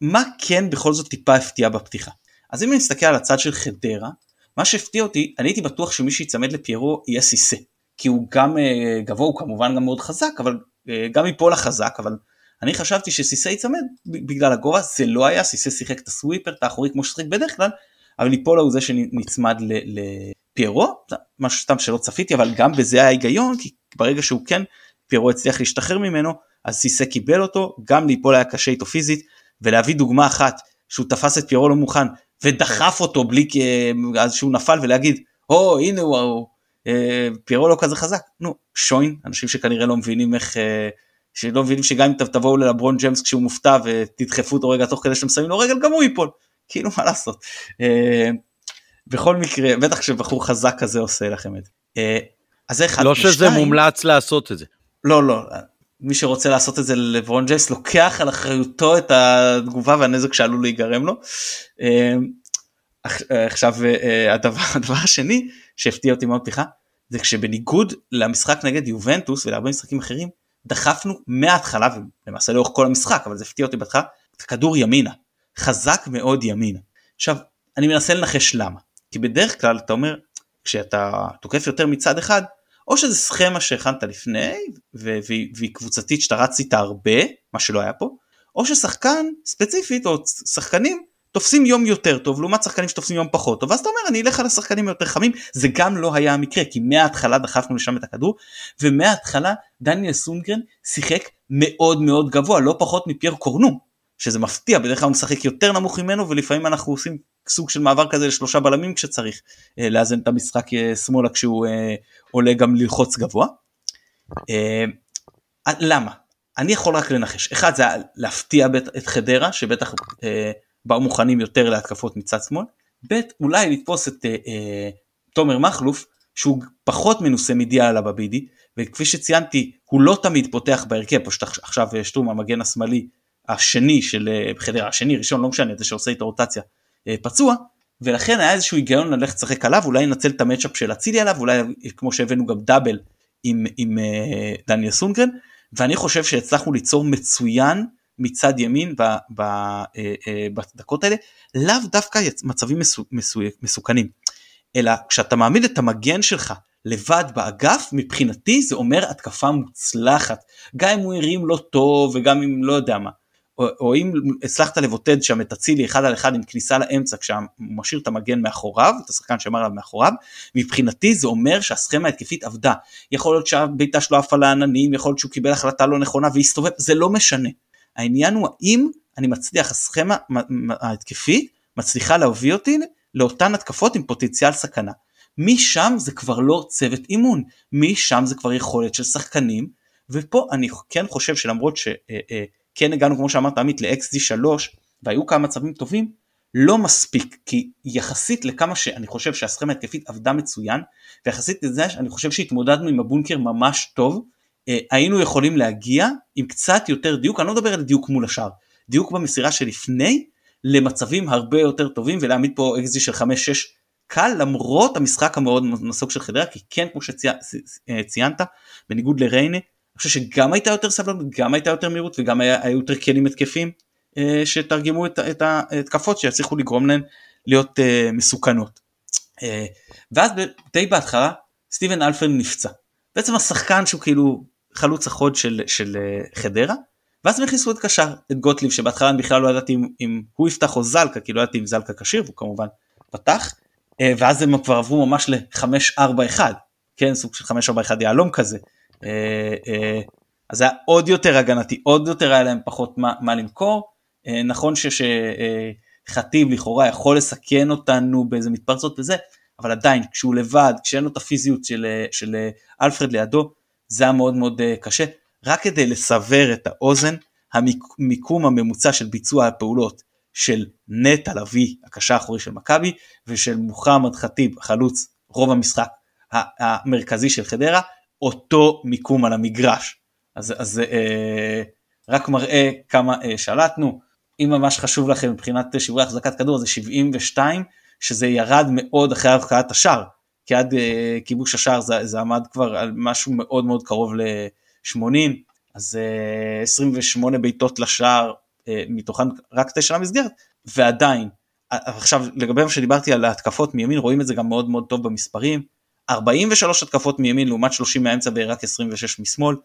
מה כן בכל זאת טיפה הפתיע בפתיחה? אז אם אני מסתכל על הצד של חדרה, מה שהפתיע אותי, אני הייתי בטוח שמי שיצמד לפיירו יהיה סיסה. כי הוא גם uh, גבוה, הוא כמובן גם מאוד חזק, אבל uh, גם מפה לחזק, אבל אני חשבתי שסיסה יצמד בגלל הגובה, זה לא היה, סיסה שיחק את הסוויפר, את האחורי כמו ששיחק בדרך כלל, אבל ליפולה הוא זה שנצמד לפיירו, משהו סתם שלא צפיתי, אבל גם בזה היה היגיון, כי ברגע שהוא כן, פיירו הצליח להשתחרר ממנו, אז סיסה קיבל אותו, גם ליפולה היה קשה איתו פיזית, ולהביא דוגמה אחת, שהוא תפס את פיירו לא מוכן, ודחף אותו בלי אז שהוא נפל ולהגיד, או oh, הנה הוא, אה, פיירו לא כזה חזק, נו שוין, אנשים שכנראה לא מבינים איך, אה, שלא מבינים שגם אם תבואו ללברון ג'יימס כשהוא מופתע ותדחפו אותו רגע תוך כדי שאתם שמים לו רגל גם הוא ייפול, כאילו מה לעשות. אה, בכל מקרה, בטח שבחור חזק כזה עושה לכם את זה. אה, אז זה אחד לא שזה מומלץ לעשות את זה. לא, לא, מי שרוצה לעשות את זה לברון ג'יימס לוקח על אחריותו את התגובה והנזק שעלול להיגרם לו. אה, עכשיו הדבר, הדבר השני שהפתיע אותי מאוד פתיחה זה כשבניגוד למשחק נגד יובנטוס ולהרבה משחקים אחרים דחפנו מההתחלה ולמעשה לאורך כל המשחק אבל זה הפתיע אותי בהתחלה את הכדור ימינה חזק מאוד ימינה. עכשיו אני מנסה לנחש למה כי בדרך כלל אתה אומר כשאתה תוקף יותר מצד אחד או שזה סכמה שהכנת לפני והיא קבוצתית שאתה רץ איתה הרבה מה שלא היה פה או ששחקן ספציפית או שחקנים תופסים יום יותר טוב לעומת שחקנים שתופסים יום פחות טוב. ואז אתה אומר אני אלך על השחקנים היותר חמים זה גם לא היה המקרה כי מההתחלה דחפנו לשם את הכדור ומההתחלה דניאל סונגרן שיחק מאוד מאוד גבוה לא פחות מפייר קורנו שזה מפתיע בדרך כלל הוא משחק יותר נמוך ממנו ולפעמים אנחנו עושים סוג של מעבר כזה לשלושה בלמים כשצריך אה, לאזן את המשחק אה, שמאלה כשהוא אה, עולה גם ללחוץ גבוה. אה, למה? אני יכול רק לנחש אחד זה להפתיע את חדרה שבטח אה, באו מוכנים יותר להתקפות מצד שמאל, ב' אולי לתפוס את אה, אה, תומר מכלוף שהוא פחות מנוסה מדיאלה בבידי וכפי שציינתי הוא לא תמיד פותח בהרכב פשוט עכשיו שטרום המגן השמאלי השני של אה, חדרה השני ראשון לא משנה זה שעושה איתו רוטציה אה, פצוע ולכן היה איזשהו היגיון ללכת לשחק עליו אולי לנצל את המצ'אפ של אצילי עליו אולי כמו שהבאנו גם דאבל עם, עם אה, דניאל סונגרן ואני חושב שהצלחנו ליצור מצוין מצד ימין אה, אה, בדקות האלה, לאו דווקא מצבים מסוכנים, אלא כשאתה מעמיד את המגן שלך לבד באגף, מבחינתי זה אומר התקפה מוצלחת, גם אם הוא הרים לא טוב וגם אם לא יודע מה. או, או אם הצלחת לבוטד שם את אצילי אחד על אחד עם כניסה לאמצע כשהוא משאיר את המגן מאחוריו, את השחקן שאמר עליו מאחוריו, מבחינתי זה אומר שהסכמה ההתקפית עבדה. יכול להיות שהבעיטה שלו עפה לעננים, יכול להיות שהוא קיבל החלטה לא נכונה והסתובב, זה לא משנה. העניין הוא האם אני מצליח, הסכמה ההתקפית מצליחה להביא אותי לאותן התקפות עם פוטנציאל סכנה. משם זה כבר לא צוות אימון, משם זה כבר יכולת של שחקנים, ופה אני כן חושב שלמרות שכן אה, אה, הגענו כמו שאמרת עמית ל-XD3 והיו כמה מצבים טובים, לא מספיק, כי יחסית לכמה שאני חושב שהסכמה ההתקפית עבדה מצוין, ויחסית לזה אני חושב שהתמודדנו עם הבונקר ממש טוב, אה, היינו יכולים להגיע עם קצת יותר דיוק, אני לא מדבר על דיוק מול השאר, דיוק במסירה שלפני למצבים הרבה יותר טובים ולהעמיד פה אקזי של 5-6 קל למרות המשחק המאוד נסוג של חדרה כי כן כמו שציינת בניגוד לריינה אני חושב שגם הייתה יותר סבלנות גם הייתה יותר מהירות וגם היה, היו יותר כלים התקפים אה, שתרגמו את, את ההתקפות שיצליחו לגרום להן להיות אה, מסוכנות. אה, ואז די בהתחלה סטיבן אלפרד נפצע. בעצם השחקן שהוא כאילו חלוץ החוד של, של אה, חדרה ואז הם הכניסו את קשר את גוטליב שבהתחלה אני בכלל לא ידעתי אם, אם הוא יפתח או זלקה כי לא ידעתי אם זלקה כשיר והוא כמובן פתח אה, ואז הם כבר עברו ממש ל-5-4-1 כן סוג של 5-4-1 יהלום כזה אז היה עוד יותר הגנתי עוד יותר היה להם פחות מה, מה למכור. נכון שחטיב לכאורה יכול לסכן אותנו באיזה מתפרצות וזה אבל עדיין כשהוא לבד כשאין לו את הפיזיות של, של אלפרד לידו זה היה מאוד מאוד קשה. רק כדי לסבר את האוזן, המיקום הממוצע של ביצוע הפעולות של נטע לביא, הקשה האחורי של מכבי, ושל מוחמד חטיב, חלוץ רוב המשחק המרכזי של חדרה, אותו מיקום על המגרש. אז, אז אה, רק מראה כמה אה, שלטנו. אם ממש חשוב לכם מבחינת שיעורי החזקת כדור זה 72, שזה ירד מאוד אחרי הבקעת השער, כי עד אה, כיבוש השער זה, זה עמד כבר על משהו מאוד מאוד קרוב ל... 80, אז 28 אה, בעיטות לשער, אה, מתוכן רק 9 למסגרת, ועדיין, עכשיו לגבי מה שדיברתי על ההתקפות מימין, רואים את זה גם מאוד מאוד טוב במספרים, 43 התקפות מימין לעומת 30 מהאמצע ורק 26 משמאל,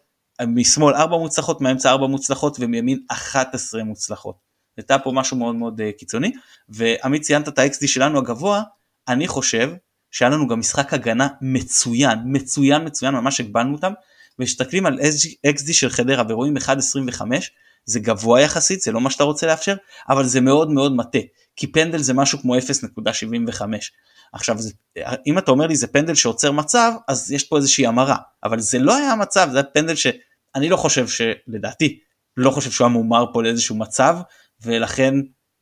משמאל 4 מוצלחות, מהאמצע 4 מוצלחות ומימין 11 מוצלחות. הייתה פה משהו מאוד מאוד uh, קיצוני, ועמית ציינת את ה-XD שלנו הגבוה, אני חושב שהיה לנו גם משחק הגנה מצוין, מצוין מצוין, ממש הגבלנו אותם, ומסתכלים על XD של חדרה ורואים 1.25 זה גבוה יחסית זה לא מה שאתה רוצה לאפשר אבל זה מאוד מאוד מטה כי פנדל זה משהו כמו 0.75 עכשיו זה, אם אתה אומר לי זה פנדל שעוצר מצב אז יש פה איזושהי המרה. אבל זה לא היה מצב זה היה פנדל שאני לא חושב שלדעתי לא חושב שהוא היה מומר פה לאיזשהו מצב ולכן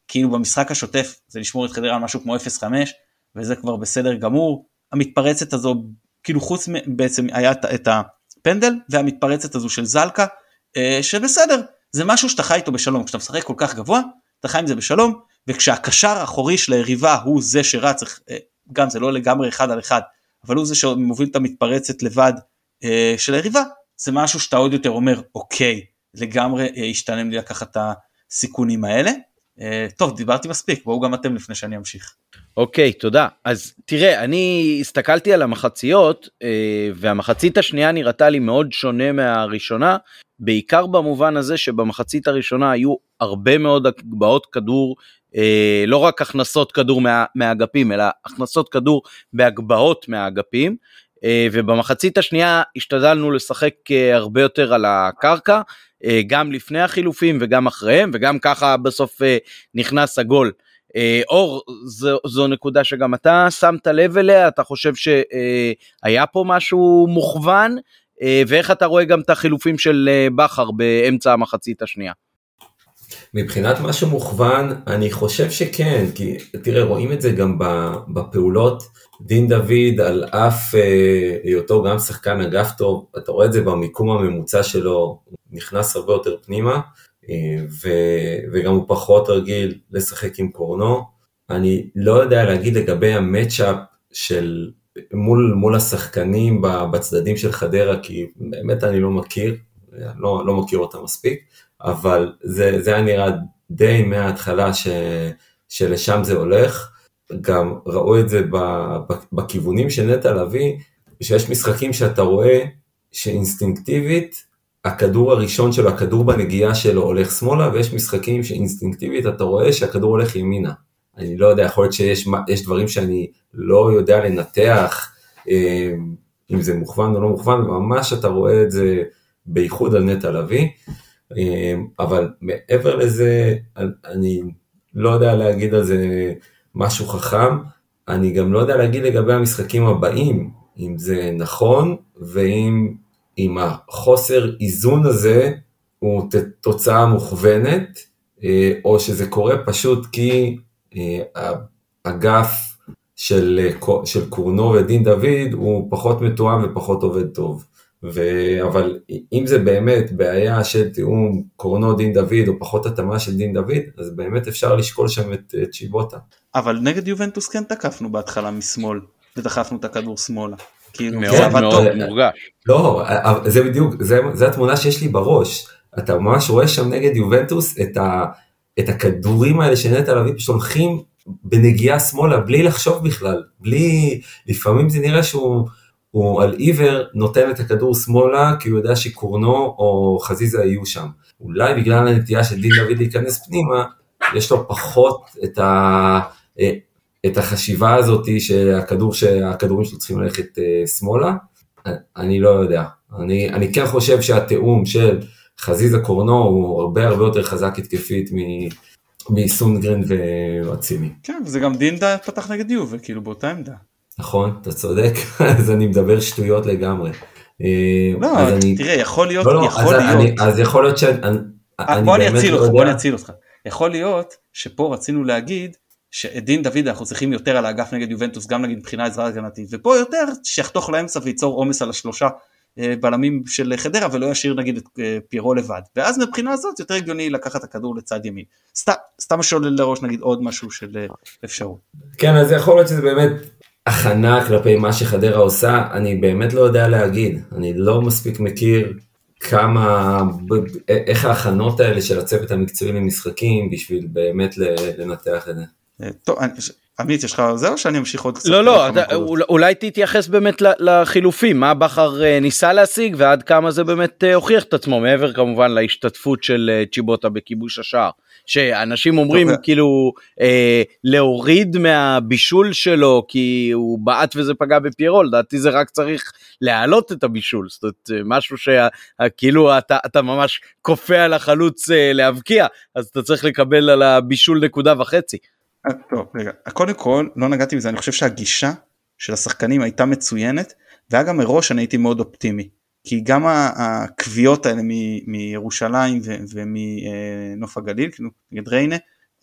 כאילו במשחק השוטף זה לשמור את חדרה על משהו כמו 0.5 וזה כבר בסדר גמור. המתפרצת הזו כאילו חוץ בעצם היה את ה... פנדל והמתפרצת הזו של זלקה אה, שבסדר זה משהו שאתה חי איתו בשלום. כשאתה משחק כל כך גבוה אתה חי עם זה בשלום וכשהקשר האחורי של היריבה הוא זה שרץ אה, גם זה לא לגמרי אחד על אחד אבל הוא זה שמוביל את המתפרצת לבד אה, של היריבה זה משהו שאתה עוד יותר אומר אוקיי לגמרי השתלם לי לקחת את הסיכונים האלה. טוב דיברתי מספיק בואו גם אתם לפני שאני אמשיך. אוקיי, תודה. אז תראה, אני הסתכלתי על המחציות, אה, והמחצית השנייה נראתה לי מאוד שונה מהראשונה, בעיקר במובן הזה שבמחצית הראשונה היו הרבה מאוד הגבהות כדור, אה, לא רק הכנסות כדור מה, מהאגפים, אלא הכנסות כדור בהגבהות מהאגפים, אה, ובמחצית השנייה השתדלנו לשחק הרבה יותר על הקרקע, גם לפני החילופים וגם אחריהם, וגם ככה בסוף נכנס הגול. אה, אור, זו, זו נקודה שגם אתה שמת לב אליה, אתה חושב שהיה פה משהו מוכוון, אה, ואיך אתה רואה גם את החילופים של אה, בכר באמצע המחצית השנייה? מבחינת משהו מוכוון, אני חושב שכן, כי תראה, רואים את זה גם בפעולות. דין דוד, על אף היותו גם שחקן אגף טוב, אתה רואה את זה במיקום הממוצע שלו, נכנס הרבה יותר פנימה. ו, וגם הוא פחות רגיל לשחק עם קורנו. אני לא יודע להגיד לגבי המצ'אפ של מול, מול השחקנים בצדדים של חדרה, כי באמת אני לא מכיר, לא, לא מכיר אותם מספיק, אבל זה, זה היה נראה די מההתחלה ש, שלשם זה הולך. גם ראו את זה בכיוונים של נטע לביא, שיש משחקים שאתה רואה שאינסטינקטיבית הכדור הראשון שלו, הכדור בנגיעה שלו הולך שמאלה, ויש משחקים שאינסטינקטיבית אתה רואה שהכדור הולך ימינה. אני לא יודע, יכול להיות שיש דברים שאני לא יודע לנתח, אה, אם זה מוכוון או לא מוכוון, ממש אתה רואה את זה בייחוד על נטע לביא. אה, אבל מעבר לזה, אני לא יודע להגיד על זה משהו חכם, אני גם לא יודע להגיד לגבי המשחקים הבאים, אם זה נכון, ואם אם החוסר איזון הזה הוא תוצאה מוכוונת, אה, או שזה קורה פשוט כי האגף של, של קורנו ודין דוד הוא פחות מתואם ופחות עובד טוב. ו... אבל אם זה באמת בעיה של תיאום קורנו דין דוד או פחות התאמה של דין דוד, אז באמת אפשר לשקול שם את, את צ'יבוטה. אבל נגד יובנטוס כן תקפנו בהתחלה משמאל, ודחפנו את הכדור שמאלה. כאילו, מאוד עבד מאוד טוב. מורגש. לא, זה בדיוק, זה, זה התמונה שיש לי בראש. אתה ממש רואה שם נגד יובנטוס את, ה, את הכדורים האלה שנטע לביא פשוט הולכים בנגיעה שמאלה, בלי לחשוב בכלל, בלי, לפעמים זה נראה שהוא הוא על עיוור נותן את הכדור שמאלה, כי הוא יודע שקורנו או חזיזה יהיו שם. אולי בגלל הנטייה של דין דוד להיכנס פנימה, יש לו פחות את, ה, את החשיבה הזאת שהכדור, שהכדורים שלו צריכים ללכת אה, שמאלה. אני לא יודע. אני, אני כן חושב שהתיאום של חזיזה קורנו הוא הרבה הרבה יותר חזק התקפית מסונגרן ואצילי. כן, וזה גם דינדה פתח נגד יובה, כאילו באותה עמדה. נכון, אתה צודק, אז אני מדבר שטויות לגמרי. לא, אני... תראה, יכול להיות, לא, לא, יכול אז, להיות. אז יכול להיות שאני אה, בוא אני אציל לא אותך, בוא. אני אציל אותך. יכול להיות שפה רצינו להגיד שאת דין דוד אנחנו צריכים יותר על האגף נגד יובנטוס, גם נגיד מבחינה עזרה הגנתית, ופה יותר שיחתוך לאמצע וייצור עומס על השלושה אה, בלמים של חדרה ולא ישאיר נגיד את אה, פירו לבד. ואז מבחינה הזאת יותר הגיוני לקחת את הכדור לצד ימין. סתם, סתם שעולה לראש נגיד עוד משהו של אה, אפשרות. כן, אז יכול להיות שזה באמת הכנה כלפי מה שחדרה עושה, אני באמת לא יודע להגיד. אני לא מספיק מכיר כמה, איך ההכנות האלה של הצוות המקצועי למשחקים בשביל באמת לנתח את זה. אה, טוב, אני- עמית יש לך זה או שאני אמשיך עוד קצת? לא, לא, אתה- אולי תתייחס באמת לחילופים, מה בכר אה, ניסה להשיג ועד כמה זה באמת אה, הוכיח את עצמו, מעבר כמובן להשתתפות של צ'יבוטה בכיבוש השער. שאנשים אומרים טוב, כאילו אה, להוריד מהבישול שלו כי הוא בעט וזה פגע בפיירו, לדעתי זה רק צריך להעלות את הבישול, זאת אומרת אה, משהו שכאילו אתה, אתה ממש כופה על החלוץ אה, להבקיע, אז אתה צריך לקבל על הבישול נקודה וחצי. אה, טוב, רגע, קודם כל לא נגעתי בזה, אני חושב שהגישה של השחקנים הייתה מצוינת, והיה גם מראש אני הייתי מאוד אופטימי, כי גם ה- הקביעות האלה מ- מירושלים ו- ומנוף הגליל, כאילו נגד ריינה,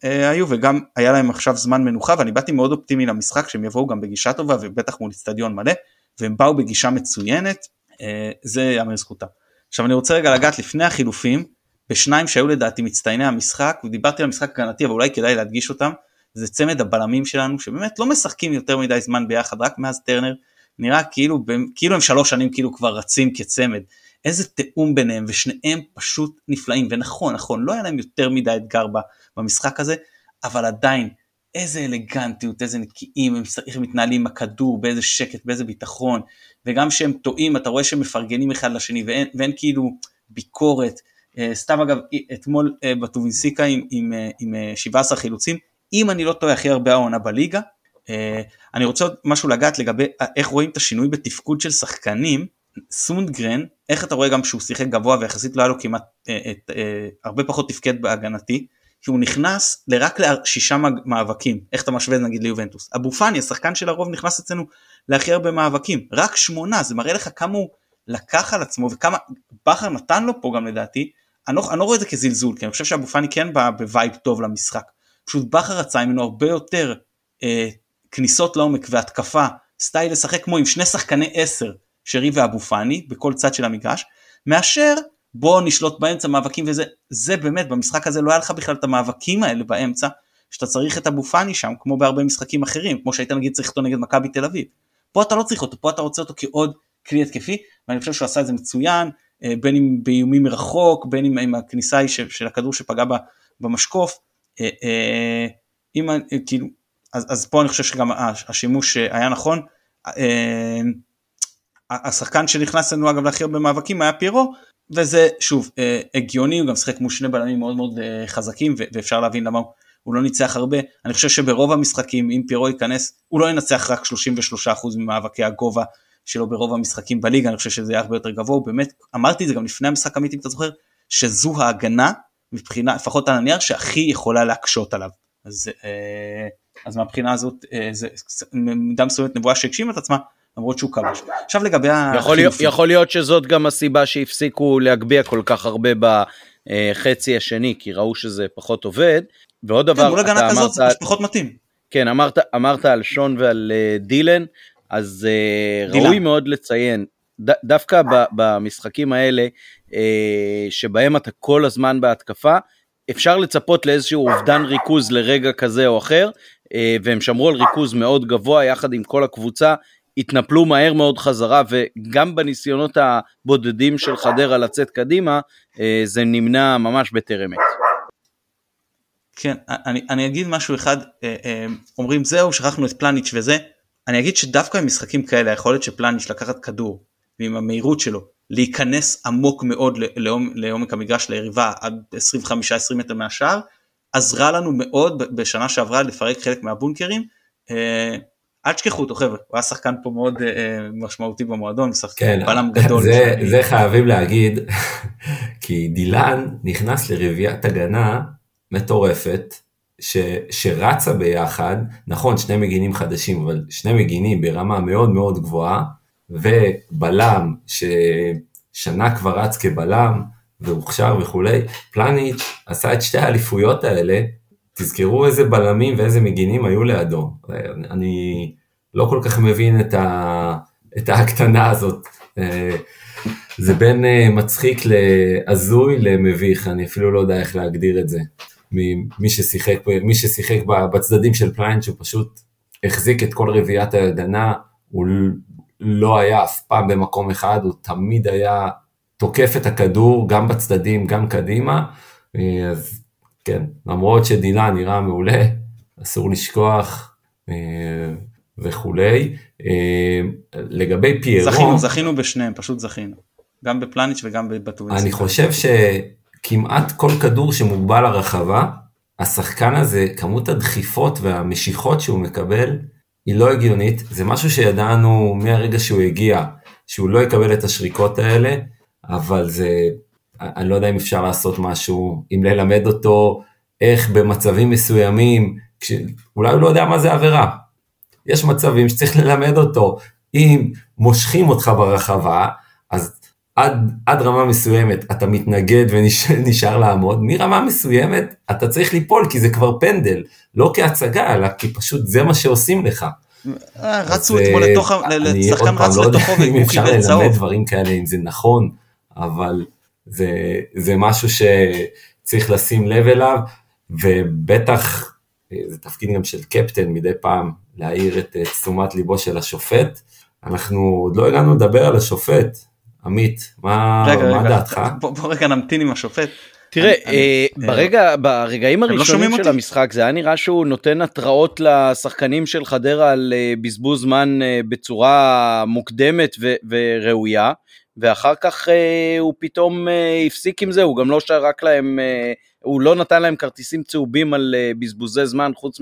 אה, היו וגם היה להם עכשיו זמן מנוחה ואני באתי מאוד אופטימי למשחק שהם יבואו גם בגישה טובה ובטח מול אצטדיון מלא והם באו בגישה מצוינת אה, זה יאמר לזכותם. עכשיו אני רוצה רגע לגעת לפני החילופים בשניים שהיו לדעתי מצטייני המשחק ודיברתי על משחק הגנתי אבל אולי כדאי להדגיש אותם זה צמד הבלמים שלנו שבאמת לא משחקים יותר מדי זמן ביחד רק מאז טרנר נראה כאילו כאילו הם שלוש שנים כאילו כבר רצים כצמד. איזה תיאום ביניהם ושניהם פשוט נפלאים. ונכון נכון לא היה להם יותר מדי אתגר במשחק הזה אבל עדיין איזה אלגנטיות איזה נקיים הם, איך הם מתנהלים עם הכדור באיזה שקט באיזה ביטחון. וגם כשהם טועים אתה רואה שהם מפרגנים אחד לשני ואין, ואין כאילו ביקורת. אה, סתם אגב אתמול אה, בטובינסיקה עם, עם, אה, עם אה, 17 חילוצים אם אני לא טועה הכי הרבה העונה בליגה אני רוצה עוד משהו לגעת לגבי אה, איך רואים את השינוי בתפקוד של שחקנים. סונדגרן איך אתה רואה גם שהוא שיחק גבוה ויחסית לא היה לו כמעט אה, את, אה, הרבה פחות תפקד בהגנתי כי הוא נכנס לרק לשישה מאבקים. איך אתה משווה נגיד ליובנטוס? אבו פאני השחקן של הרוב נכנס אצלנו להכי הרבה מאבקים. רק שמונה זה מראה לך כמה הוא לקח על עצמו וכמה בכר נתן לו פה גם לדעתי. אני לא, אני לא רואה את זה כזלזול כי אני חושב שאבו פאני כן בא ב vibe טוב למשחק. פשוט בכר רצה ממנו הרבה יותר אה, כניסות לעומק והתקפה סטייל לשחק כמו עם שני שחקני עשר שרי ואבו פאני בכל צד של המגרש מאשר בוא נשלוט באמצע מאבקים וזה זה באמת במשחק הזה לא היה לך בכלל את המאבקים האלה באמצע שאתה צריך את אבו פאני שם כמו בהרבה משחקים אחרים כמו שהיית נגיד צריך אותו נגד מכבי תל אביב. פה אתה לא צריך אותו פה אתה רוצה אותו כעוד כלי התקפי ואני חושב שהוא עשה את זה מצוין בין אם באיומים מרחוק בין אם עם הכניסה של הכדור שפגע במשקוף. אם כאילו אז, אז פה אני חושב שגם השימוש היה נכון. השחקן שנכנס לנו אגב להכי הרבה מאבקים היה פירו וזה שוב הגיוני הוא גם משחק מול שני בלמים מאוד מאוד חזקים ואפשר להבין למה הוא, לא ניצח הרבה. אני חושב שברוב המשחקים אם פירו ייכנס הוא לא ינצח רק 33% ממאבקי הגובה שלו ברוב המשחקים בליגה. אני חושב שזה יהיה הרבה יותר גבוה. באמת אמרתי את זה גם לפני המשחק עמית אם אתה זוכר שזו ההגנה מבחינה לפחות על הנייר שהכי יכולה להקשות עליו. אז, אז מהבחינה הזאת זה במידה מסוימת נבואה שהגשימה את עצמה למרות שהוא כבש. עכשיו לגבי יכול להיות, יכול להיות שזאת גם הסיבה שהפסיקו להגביה כל כך הרבה בחצי השני, כי ראו שזה פחות עובד. ועוד דבר, כן, מול הגנה כזאת זה פחות מתאים. כן, אמרת, אמרת על שון ועל uh, דילן, אז uh, דילן. ראוי מאוד לציין, ד- דווקא ב- במשחקים האלה, אה, שבהם אתה כל הזמן בהתקפה, אפשר לצפות לאיזשהו אובדן ריכוז לרגע כזה או אחר, אה, והם שמרו על ריכוז מאוד גבוה יחד עם כל הקבוצה, התנפלו מהר מאוד חזרה, וגם בניסיונות הבודדים של חדרה לצאת קדימה, אה, זה נמנע ממש בטרם עת. כן, אני, אני אגיד משהו אחד, אה, אה, אומרים זהו, שכחנו את פלניץ' וזה, אני אגיד שדווקא במשחקים כאלה היכולת של פלניץ' לקחת כדור ועם המהירות שלו להיכנס עמוק מאוד לעומק המגרש ליריבה עד 25-20 מטר מהשער, עזרה לנו מאוד בשנה שעברה לפרק חלק מהבונקרים. אה, אל תשכחו אותו חבר'ה, הוא היה שחקן פה מאוד משמעותי במועדון, שחקן כן, בלם גדול. זה, שאני... זה חייבים להגיד, כי דילן נכנס לרביעיית הגנה מטורפת, ש, שרצה ביחד, נכון שני מגינים חדשים, אבל שני מגינים ברמה מאוד מאוד גבוהה, ובלם ששנה כבר רץ כבלם, והוכשר וכולי, פלניץ' עשה את שתי האליפויות האלה, תזכרו איזה בלמים ואיזה מגינים היו לידו. אני לא כל כך מבין את, ה, את ההקטנה הזאת. זה בין מצחיק להזוי למביך, אני אפילו לא יודע איך להגדיר את זה. ממי ששיחק, מי ששיחק בצדדים של פליין, שהוא פשוט החזיק את כל רביעיית ההגנה, הוא לא היה אף פעם במקום אחד, הוא תמיד היה תוקף את הכדור, גם בצדדים, גם קדימה, אז כן, למרות שדילה נראה מעולה, אסור לשכוח וכולי. לגבי פיירון... זכינו, זכינו בשניהם, פשוט זכינו. גם בפלניץ' וגם בטווינסט. אני חושב ש... כמעט כל כדור שמוגבל לרחבה, השחקן הזה, כמות הדחיפות והמשיכות שהוא מקבל, היא לא הגיונית. זה משהו שידענו מהרגע שהוא הגיע, שהוא לא יקבל את השריקות האלה, אבל זה, אני לא יודע אם אפשר לעשות משהו, אם ללמד אותו איך במצבים מסוימים, כש, אולי הוא לא יודע מה זה עבירה. יש מצבים שצריך ללמד אותו, אם מושכים אותך ברחבה, אז עד, עד רמה מסוימת אתה מתנגד ונשאר לעמוד, מרמה מסוימת אתה צריך ליפול כי זה כבר פנדל, לא כהצגה, אלא כי פשוט זה מה שעושים לך. רצו אתמול לתוך, לשחקן רץ לתוכו והוא קיבל צהוב. אם אפשר ללמד דברים כאלה, אם זה נכון, אבל זה, זה משהו שצריך לשים לב אליו, ובטח זה תפקיד גם של קפטן מדי פעם להעיר את תשומת ליבו של השופט. אנחנו עוד לא הגענו לדבר על השופט, עמית, מה, רגע, מה רגע, דעתך? בוא, בוא רגע נמתין עם השופט. תראה, אני, אה, אני, ברגע, אה, ברגעים הראשונים לא של אותי? המשחק זה היה נראה שהוא נותן התראות לשחקנים של חדרה על אה, בזבוז זמן אה, בצורה מוקדמת ו, וראויה, ואחר כך אה, הוא פתאום אה, הפסיק עם זה, הוא גם לא שרק להם, אה, הוא לא נתן להם כרטיסים צהובים על אה, בזבוזי זמן, חוץ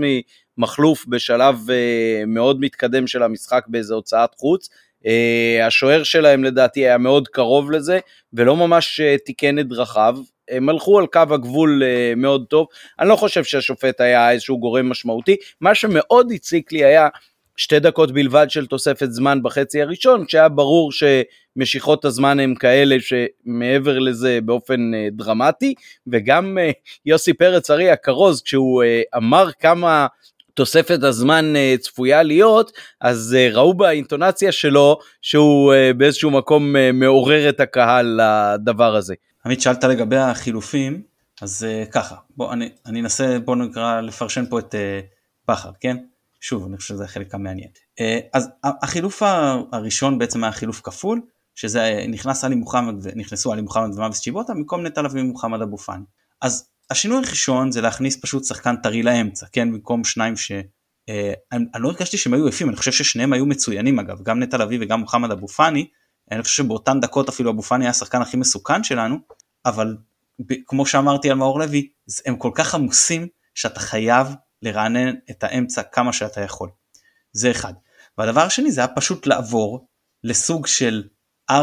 ממחלוף בשלב אה, מאוד מתקדם של המשחק באיזה הוצאת חוץ. Uh, השוער שלהם לדעתי היה מאוד קרוב לזה, ולא ממש uh, תיקן את דרכיו. הם הלכו על קו הגבול uh, מאוד טוב. אני לא חושב שהשופט היה איזשהו גורם משמעותי. מה שמאוד הציק לי היה שתי דקות בלבד של תוספת זמן בחצי הראשון, כשהיה ברור שמשיכות הזמן הם כאלה שמעבר לזה באופן uh, דרמטי, וגם uh, יוסי פרץ ארי הכרוז, כשהוא uh, אמר כמה תוספת הזמן צפויה להיות, אז ראו באינטונציה שלו שהוא באיזשהו מקום מעורר את הקהל לדבר הזה. עמית שאלת לגבי החילופים, אז ככה, בוא אני, אני אנסה, בוא נקרא לפרשן פה את בכר, כן? שוב, אני חושב שזה החלק המעניין. Uh, אז החילוף הראשון בעצם היה חילוף כפול, שזה נכנס עלי מוחמד, נכנסו עלי מוחמד ומאביס צ'יבוטה, במקום נטע לביא ומוחמד אבו פאני. אז השינוי הראשון זה להכניס פשוט שחקן טרי לאמצע, כן, במקום שניים ש... אה, אני, אני לא הרגשתי שהם היו יפים, אני חושב ששניהם היו מצוינים אגב, גם נטע לביא וגם מוחמד אבו פאני, אני חושב שבאותן דקות אפילו אבו פאני היה השחקן הכי מסוכן שלנו, אבל ב, כמו שאמרתי על מאור לוי, הם כל כך עמוסים שאתה חייב לרענן את האמצע כמה שאתה יכול. זה אחד. והדבר השני זה היה פשוט לעבור לסוג של 4-2-4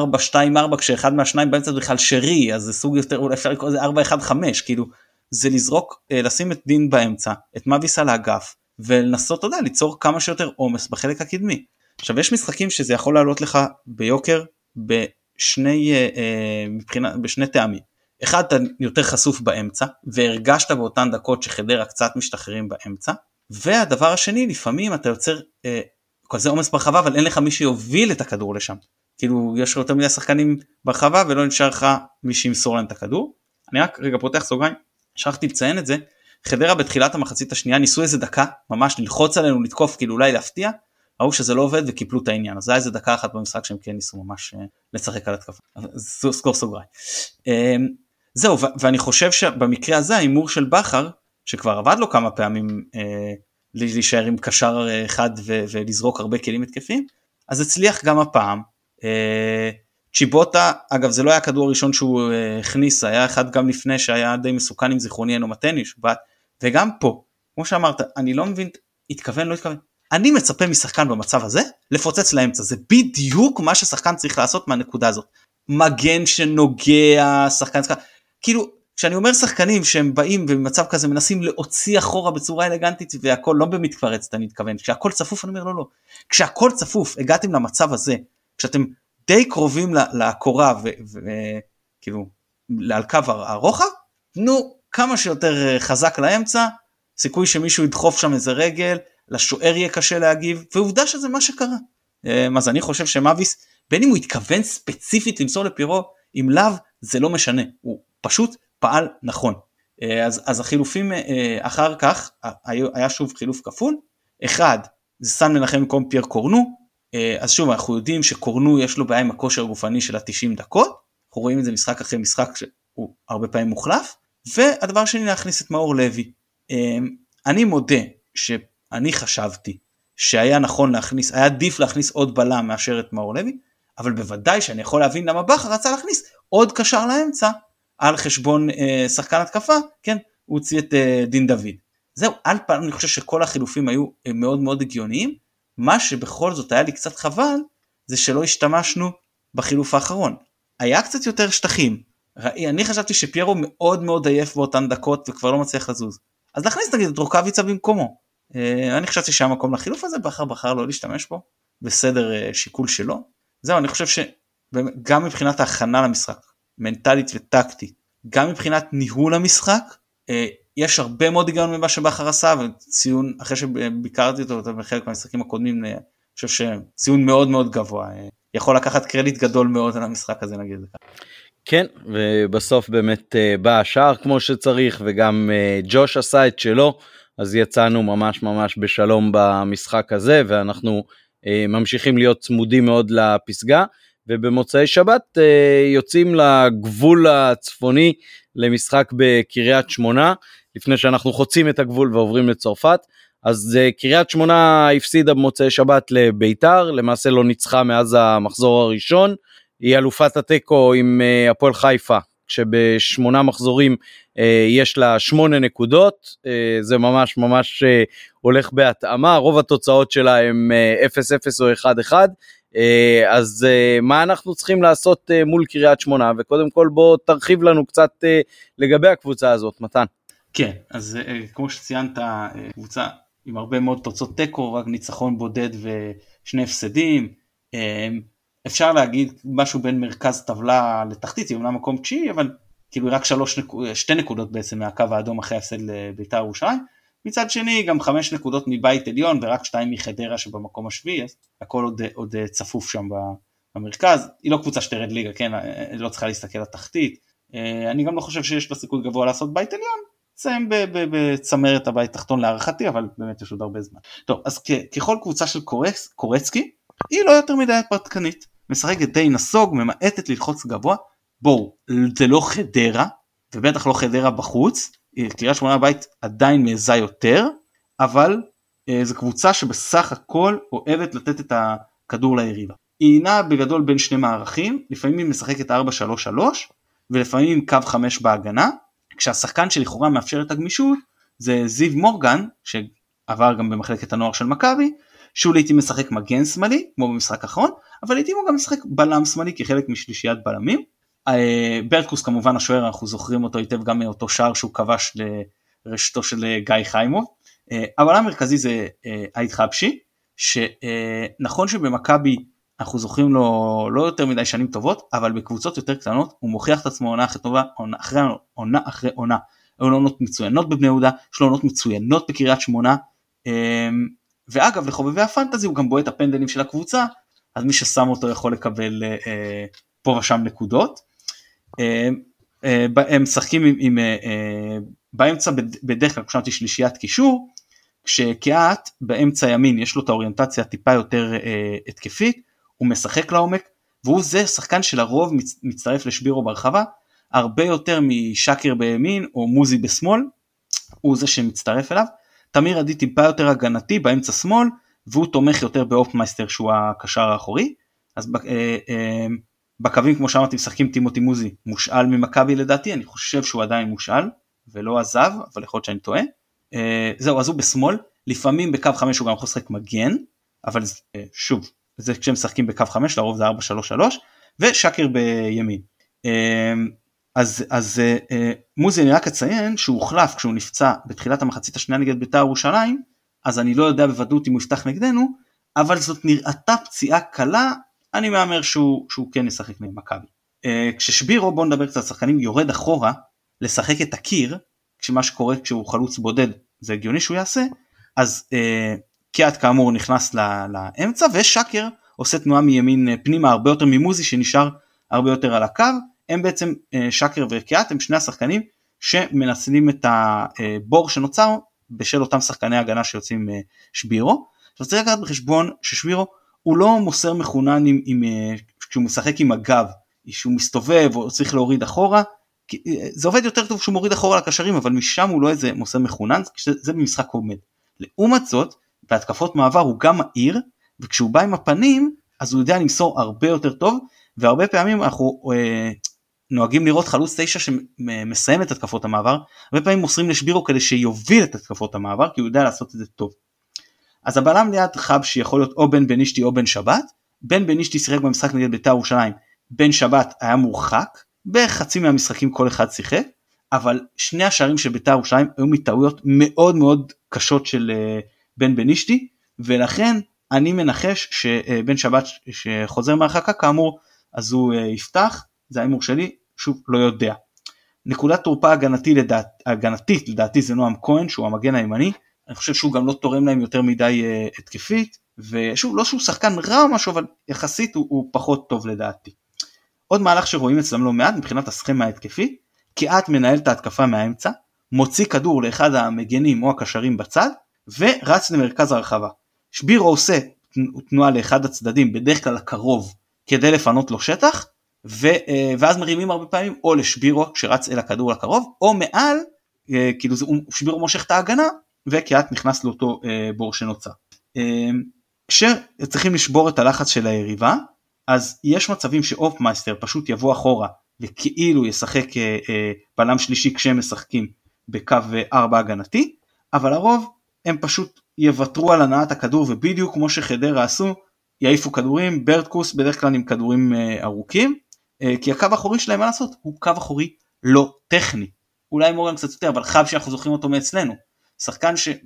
כשאחד מהשניים באמצע בכלל שרי אז זה סוג יותר אולי אפשר לקרוא לזה 4-1-5 כאילו זה לזרוק, אה, לשים את דין באמצע, את מאביס על האגף, ולנסות, אתה יודע, ליצור כמה שיותר עומס בחלק הקדמי. עכשיו יש משחקים שזה יכול לעלות לך ביוקר בשני, אה, אה, מבחינה, בשני טעמים. אחד, אתה יותר חשוף באמצע, והרגשת באותן דקות שחדרה קצת משתחררים באמצע, והדבר השני, לפעמים אתה יוצר אה, כזה עומס ברחבה, אבל אין לך מי שיוביל את הכדור לשם. כאילו יש יותר מדי שחקנים ברחבה ולא נשאר לך מי שימסור להם את הכדור. אני רק רגע פותח סוגריים, שכחתי לציין את זה, חדרה בתחילת המחצית השנייה ניסו איזה דקה ממש ללחוץ עלינו לתקוף כאילו אולי להפתיע, ראו שזה לא עובד וקיפלו את העניין אז היה איזה דקה אחת במשחק שהם כן ניסו ממש uh, לשחק על התקפה. סגור סוגריים. זהו ואני חושב שבמקרה הזה ההימור של בכר שכבר עבד לו כמה פעמים uh, להישאר עם קשר אחד ולזרוק הרבה כלים התקפיים אז הצליח גם הפעם. Uh, צ'יבוטה אגב זה לא היה הכדור הראשון שהוא uh, הכניס היה אחד גם לפני שהיה די מסוכן עם זיכרוני אינו מתני וגם פה כמו שאמרת אני לא מבין התכוון לא התכוון אני מצפה משחקן במצב הזה לפוצץ לאמצע זה בדיוק מה ששחקן צריך לעשות מהנקודה הזאת. מגן שנוגע שחקן שחקן כאילו כשאני אומר שחקנים שהם באים במצב כזה מנסים להוציא אחורה בצורה אלגנטית והכל לא במתפרצת אני מתכוון כשהכל צפוף אני אומר לא לא כשהכל צפוף הגעתם למצב הזה כשאתם די קרובים לקורה וכאילו על קו הרוחב תנו כמה שיותר חזק לאמצע סיכוי שמישהו ידחוף שם איזה רגל לשוער יהיה קשה להגיב ועובדה שזה מה שקרה. אמ, אז אני חושב שמאביס בין אם הוא התכוון ספציפית למסור לפירו אם לאו זה לא משנה הוא פשוט פעל נכון. אה, אז, אז החילופים אה, אחר כך היה, שוב חילוף כפול. אחד זה סן מנחם במקום פייר קורנו. אה, אז שוב אנחנו יודעים שקורנו יש לו בעיה עם הכושר הגופני של ה-90 דקות. אנחנו רואים את זה משחק אחרי משחק שהוא הרבה פעמים מוחלף. והדבר השני להכניס את מאור לוי. אני מודה ש... אני חשבתי שהיה נכון להכניס, היה עדיף להכניס עוד בלם מאשר את מאור לוי, אבל בוודאי שאני יכול להבין למה בכר רצה להכניס עוד קשר לאמצע על חשבון אה, שחקן התקפה, כן, הוא הוציא את אה, דין דוד. זהו, על פעם אני חושב שכל החילופים היו אה, מאוד מאוד הגיוניים, מה שבכל זאת היה לי קצת חבל, זה שלא השתמשנו בחילוף האחרון. היה קצת יותר שטחים, אני חשבתי שפיירו מאוד מאוד עייף באותן דקות וכבר לא מצליח לזוז. אז להכניס נגיד את רוקאביצה במקומו. אה, אני חשבתי שהיה מקום לחילוף הזה, בחר בחר לא להשתמש בו, בסדר אה, שיקול שלו. זהו, אני חושב שגם מבחינת ההכנה למשחק, מנטלית וטקטית, גם מבחינת ניהול המשחק, אה, יש הרבה מאוד היגיון ממה שבכר עשה, וציון, אחרי שביקרתי אותו בחלק מהמשחקים הקודמים, אני חושב שציון מאוד מאוד גבוה, יכול לקחת קרדיט גדול מאוד על המשחק הזה נגיד. כן, ובסוף באמת בא השער כמו שצריך, וגם ג'וש עשה את שלו. אז יצאנו ממש ממש בשלום במשחק הזה ואנחנו אה, ממשיכים להיות צמודים מאוד לפסגה ובמוצאי שבת אה, יוצאים לגבול הצפוני למשחק בקריית שמונה לפני שאנחנו חוצים את הגבול ועוברים לצרפת. אז אה, קריית שמונה הפסידה במוצאי שבת לביתר, למעשה לא ניצחה מאז המחזור הראשון, היא אלופת התיקו עם אה, הפועל חיפה שבשמונה מחזורים יש לה שמונה נקודות, זה ממש ממש הולך בהתאמה, רוב התוצאות שלה הם אה, 0-0 או 1-1. אה, אז אה, מה אנחנו צריכים לעשות אה, מול קריית שמונה וקודם כל בוא תרחיב לנו קצת לגבי הקבוצה הזאת מתן. כן אז כמו שציינת קבוצה עם הרבה מאוד תוצאות תיקו רק ניצחון בודד ושני הפסדים אפשר להגיד משהו בין מרכז טבלה לתחתית, היא אומנם מקום תשיעי, אבל כאילו רק שלוש, שתי נקודות בעצם מהקו האדום אחרי ההפסד לבית"ר ירושלים. מצד שני גם חמש נקודות מבית עליון ורק שתיים מחדרה שבמקום השביעי, אז הכל עוד, עוד צפוף שם במרכז. היא לא קבוצה שתרד ליגה, כן, לא צריכה להסתכל על התחתית. אני גם לא חושב שיש לה סיכוי גבוה לעשות בית עליון, תסיים בצמרת הבית התחתון להערכתי, אבל באמת יש עוד הרבה זמן. טוב, אז ככל קבוצה של קורץ, קורצקי, היא לא יותר מדי פרטקנית. משחקת די נסוג, ממעטת ללחוץ גבוה. בואו, זה לא חדרה, ובטח לא חדרה בחוץ, קריית שמונה בית עדיין מעזה יותר, אבל אה, זו קבוצה שבסך הכל אוהבת לתת את הכדור ליריבה. היא נעה בגדול בין שני מערכים, לפעמים היא משחקת 4-3-3 ולפעמים קו 5 בהגנה, כשהשחקן שלכאורה מאפשר את הגמישות זה זיו מורגן, שעבר גם במחלקת הנוער של מכבי, שהוא לעיתים משחק מגן שמאלי, כמו במשחק האחרון, אבל לעיתים הוא גם משחק בלם שמאלי כחלק משלישיית בלמים. אה, ברקוס כמובן השוער, אנחנו זוכרים אותו היטב גם מאותו שער שהוא כבש לרשתו של אה, גיא חיימוב. אה, הבלם המרכזי זה עיד חבשי, שנכון שבמכבי אנחנו זוכרים לו לא יותר מדי שנים טובות, אבל בקבוצות יותר קטנות הוא מוכיח את עצמו עונה אחרי טובה, עונה אחרי עונה אחרי עונה. היו לו עונות מצוינות בבני יהודה, יש לו עונות מצוינות בקריית שמונה. ואגב לחובבי הפנטזי הוא גם בועט הפנדלים של הקבוצה אז מי ששם אותו יכול לקבל פה ושם נקודות. הם משחקים עם, עם באמצע בדרך כלל חשבתי שלישיית קישור, כשקהת באמצע ימין יש לו את האוריינטציה טיפה יותר התקפית, הוא משחק לעומק, והוא זה שחקן שלרוב מצטרף לשבירו ברחבה, הרבה יותר משקר בימין או מוזי בשמאל, הוא זה שמצטרף אליו. תמיר עדי טיפה יותר הגנתי באמצע שמאל, והוא תומך יותר באופמייסטר שהוא הקשר האחורי. אז אה, אה, בקווים כמו שאמרתי משחקים טימותי מוזי מושאל ממכבי לדעתי, אני חושב שהוא עדיין מושאל ולא עזב, אבל יכול להיות שאני טועה. אה, זהו, אז הוא בשמאל, לפעמים בקו 5 הוא גם יכול לשחק מגן, אבל שוב, זה כשהם משחקים בקו 5, לרוב זה 4-3-3, ושקר בימין. אז, אז מוזי אני רק אציין שהוא הוחלף כשהוא נפצע בתחילת המחצית השנייה נגד בית"ר ירושלים, אז אני לא יודע בוודאות אם הוא יפתח נגדנו, אבל זאת נראתה פציעה קלה, אני מהמר שהוא, שהוא כן ישחק נגד מכבי. Uh, כששבירו, בוא נדבר קצת על שחקנים, יורד אחורה לשחק את הקיר, כשמה שקורה כשהוא חלוץ בודד זה הגיוני שהוא יעשה, אז uh, קיאט כאמור נכנס לאמצע ושקר עושה תנועה מימין uh, פנימה הרבה יותר ממוזי שנשאר הרבה יותר על הקו, הם בעצם uh, שקר וקיאט הם שני השחקנים שמנצלים את הבור שנוצר בשל אותם שחקני הגנה שיוצאים שבירו. עכשיו צריך לקחת בחשבון ששבירו הוא לא מוסר מחונן עם, עם, אה, כשהוא משחק עם הגב, שהוא מסתובב או צריך להוריד אחורה, אה, זה עובד יותר טוב כשהוא מוריד אחורה לקשרים אבל משם הוא לא איזה מוסר מחונן, זה במשחק עומד. לעומת זאת, בהתקפות מעבר הוא גם מהיר, וכשהוא בא עם הפנים אז הוא יודע למסור הרבה יותר טוב, והרבה פעמים אנחנו אה, נוהגים לראות חלוץ 9 שמסיים את התקפות המעבר, הרבה פעמים מוסרים לשבירו כדי שיוביל את התקפות המעבר כי הוא יודע לעשות את זה טוב. אז הבלם ליד חב שיכול להיות או בן בנישתי או בן שבת, בן בנישתי שיחק במשחק נגד בית"ר ירושלים, בן שבת היה מורחק, בחצי מהמשחקים כל אחד שיחק, אבל שני השערים של בית"ר ירושלים היו מטעויות מאוד מאוד קשות של uh, בן בנישתי, ולכן אני מנחש שבן שבת שחוזר מהרחקה כאמור אז הוא uh, יפתח, זה ההימור שלי, שוב לא יודע. נקודת תורפה הגנתי לדעת, הגנתית לדעתי זה נועם כהן שהוא המגן הימני, אני חושב שהוא גם לא תורם להם יותר מדי uh, התקפית, ושוב לא שהוא שחקן רע או משהו אבל יחסית הוא, הוא פחות טוב לדעתי. עוד מהלך שרואים אצלם לא מעט מבחינת הסכמה ההתקפית, קיאט מנהל את ההתקפה מהאמצע, מוציא כדור לאחד המגנים או הקשרים בצד, ורץ למרכז הרחבה. שבירו עושה תנועה לאחד הצדדים, בדרך כלל הקרוב, כדי לפנות לו שטח, ו, אה, ואז מרימים הרבה פעמים או לשבירו שרץ אל הכדור לקרוב או מעל אה, כאילו זה, שבירו מושך את ההגנה וקיאט נכנס לאותו אה, בור שנוצר. כשצריכים לשבור את הלחץ של היריבה אז יש מצבים שאופמייסטר פשוט יבוא אחורה וכאילו ישחק בלם שלישי כשהם משחקים בקו 4 הגנתי אבל הרוב הם פשוט יוותרו על הנעת הכדור ובדיוק כמו שחדרה עשו יעיפו כדורים ברטקוס בדרך כלל עם כדורים ארוכים אה, כי הקו האחורי שלהם מה לעשות? הוא קו אחורי לא טכני. אולי מורגן קצת יותר אבל חב שאנחנו זוכרים אותו מאצלנו שחקן שגם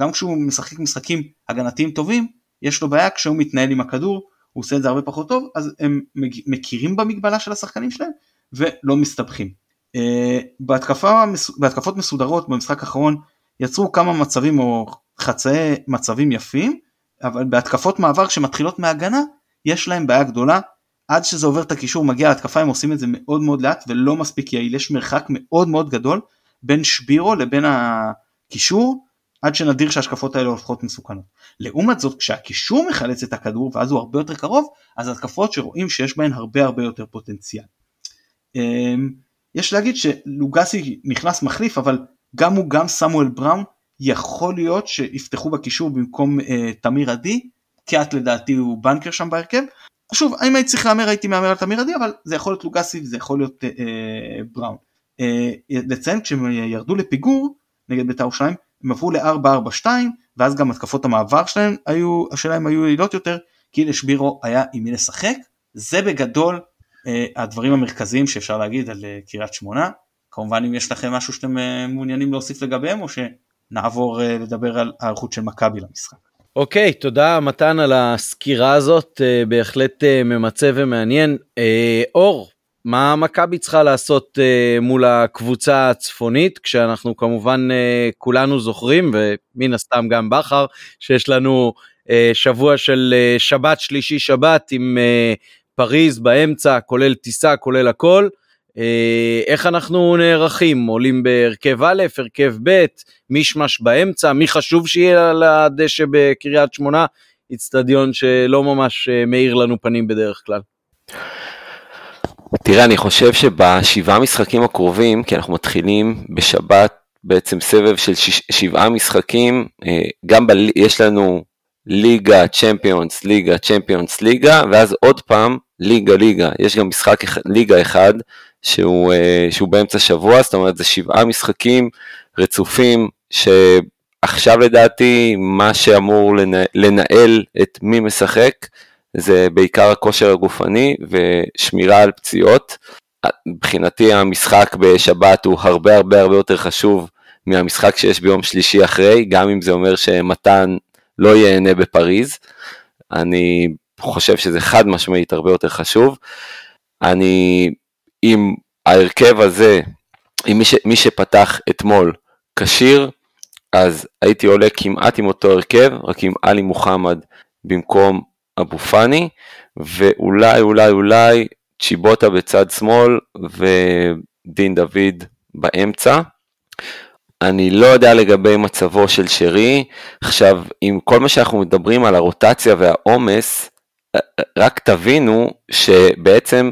אה, כשהוא משחק משחקים הגנתיים טובים יש לו בעיה כשהוא מתנהל עם הכדור הוא עושה את זה הרבה פחות טוב אז הם מכירים במגבלה של השחקנים שלהם ולא מסתבכים. אה, בהתקפה, בהתקפות מסודרות במשחק האחרון יצרו כמה מצבים או חצאי מצבים יפים אבל בהתקפות מעבר שמתחילות מהגנה יש להם בעיה גדולה עד שזה עובר את הקישור מגיע להתקפה הם עושים את זה מאוד מאוד לאט ולא מספיק יעיל יש מרחק מאוד מאוד גדול בין שבירו לבין הקישור עד שנדיר שההשקפות האלה הופכות מסוכנות. לעומת זאת כשהקישור מחלץ את הכדור ואז הוא הרבה יותר קרוב אז התקפות שרואים שיש בהן הרבה הרבה יותר פוטנציאל. אמ, יש להגיד שלוגסי נכנס מחליף אבל גם הוא גם סמואל בראון יכול להיות שיפתחו בקישור במקום אה, תמיר עדי קיאט לדעתי הוא בנקר שם בהרכב שוב אם הייתי צריך להמר הייתי מהמר על תמיר עדי אבל זה יכול להיות לוגסי וזה יכול להיות אה, אה, בראון. אה, לציין כשהם ירדו לפיגור נגד בית"ר ירושלים הם עברו ל-4-4-2 ואז גם התקפות המעבר שלהם היו, שלהם היו יעילות יותר כי לשבירו היה עם מי לשחק זה בגדול אה, הדברים המרכזיים שאפשר להגיד על אה, קריית שמונה כמובן אם יש לכם משהו שאתם אה, מעוניינים להוסיף לגביהם או שנעבור אה, לדבר על ההיערכות של מכבי למשחק. אוקיי, okay, תודה מתן על הסקירה הזאת, בהחלט ממצה ומעניין. אור, מה מכבי צריכה לעשות uh, מול הקבוצה הצפונית, כשאנחנו כמובן uh, כולנו זוכרים, ומן הסתם גם בכר, שיש לנו אה, שבוע של אה, שבת, שלישי, שבת עם אה, פריז באמצע, כולל טיסה, כולל הכל. איך אנחנו נערכים? עולים בהרכב א', הרכב ב', מישמש באמצע, מי חשוב שיהיה על הדשא בקריית שמונה? איצטדיון שלא ממש מאיר לנו פנים בדרך כלל. תראה, אני חושב שבשבעה משחקים הקרובים, כי אנחנו מתחילים בשבת בעצם סבב של שבעה משחקים, גם ב... יש לנו ליגה, צ'מפיונס, ליגה, צ'מפיונס, ליגה, ואז עוד פעם ליגה, ליגה. יש גם משחק ליגה אחד שהוא, אה, שהוא באמצע שבוע, זאת אומרת זה שבעה משחקים רצופים, שעכשיו לדעתי מה שאמור לנהל את מי משחק, זה בעיקר הכושר הגופני ושמירה על פציעות. מבחינתי המשחק בשבת הוא הרבה הרבה הרבה יותר חשוב מהמשחק שיש ביום שלישי אחרי, גם אם זה אומר שמתן לא ייהנה בפריז. אני חושב שזה חד משמעית הרבה יותר חשוב. אני, אם ההרכב הזה, אם מי, ש, מי שפתח אתמול כשיר, אז הייתי עולה כמעט עם אותו הרכב, רק עם עלי מוחמד במקום אבו פאני, ואולי אולי אולי צ'יבוטה בצד שמאל ודין דוד באמצע. אני לא יודע לגבי מצבו של שרי. עכשיו, עם כל מה שאנחנו מדברים על הרוטציה והעומס, אה, אה, רק תבינו שבעצם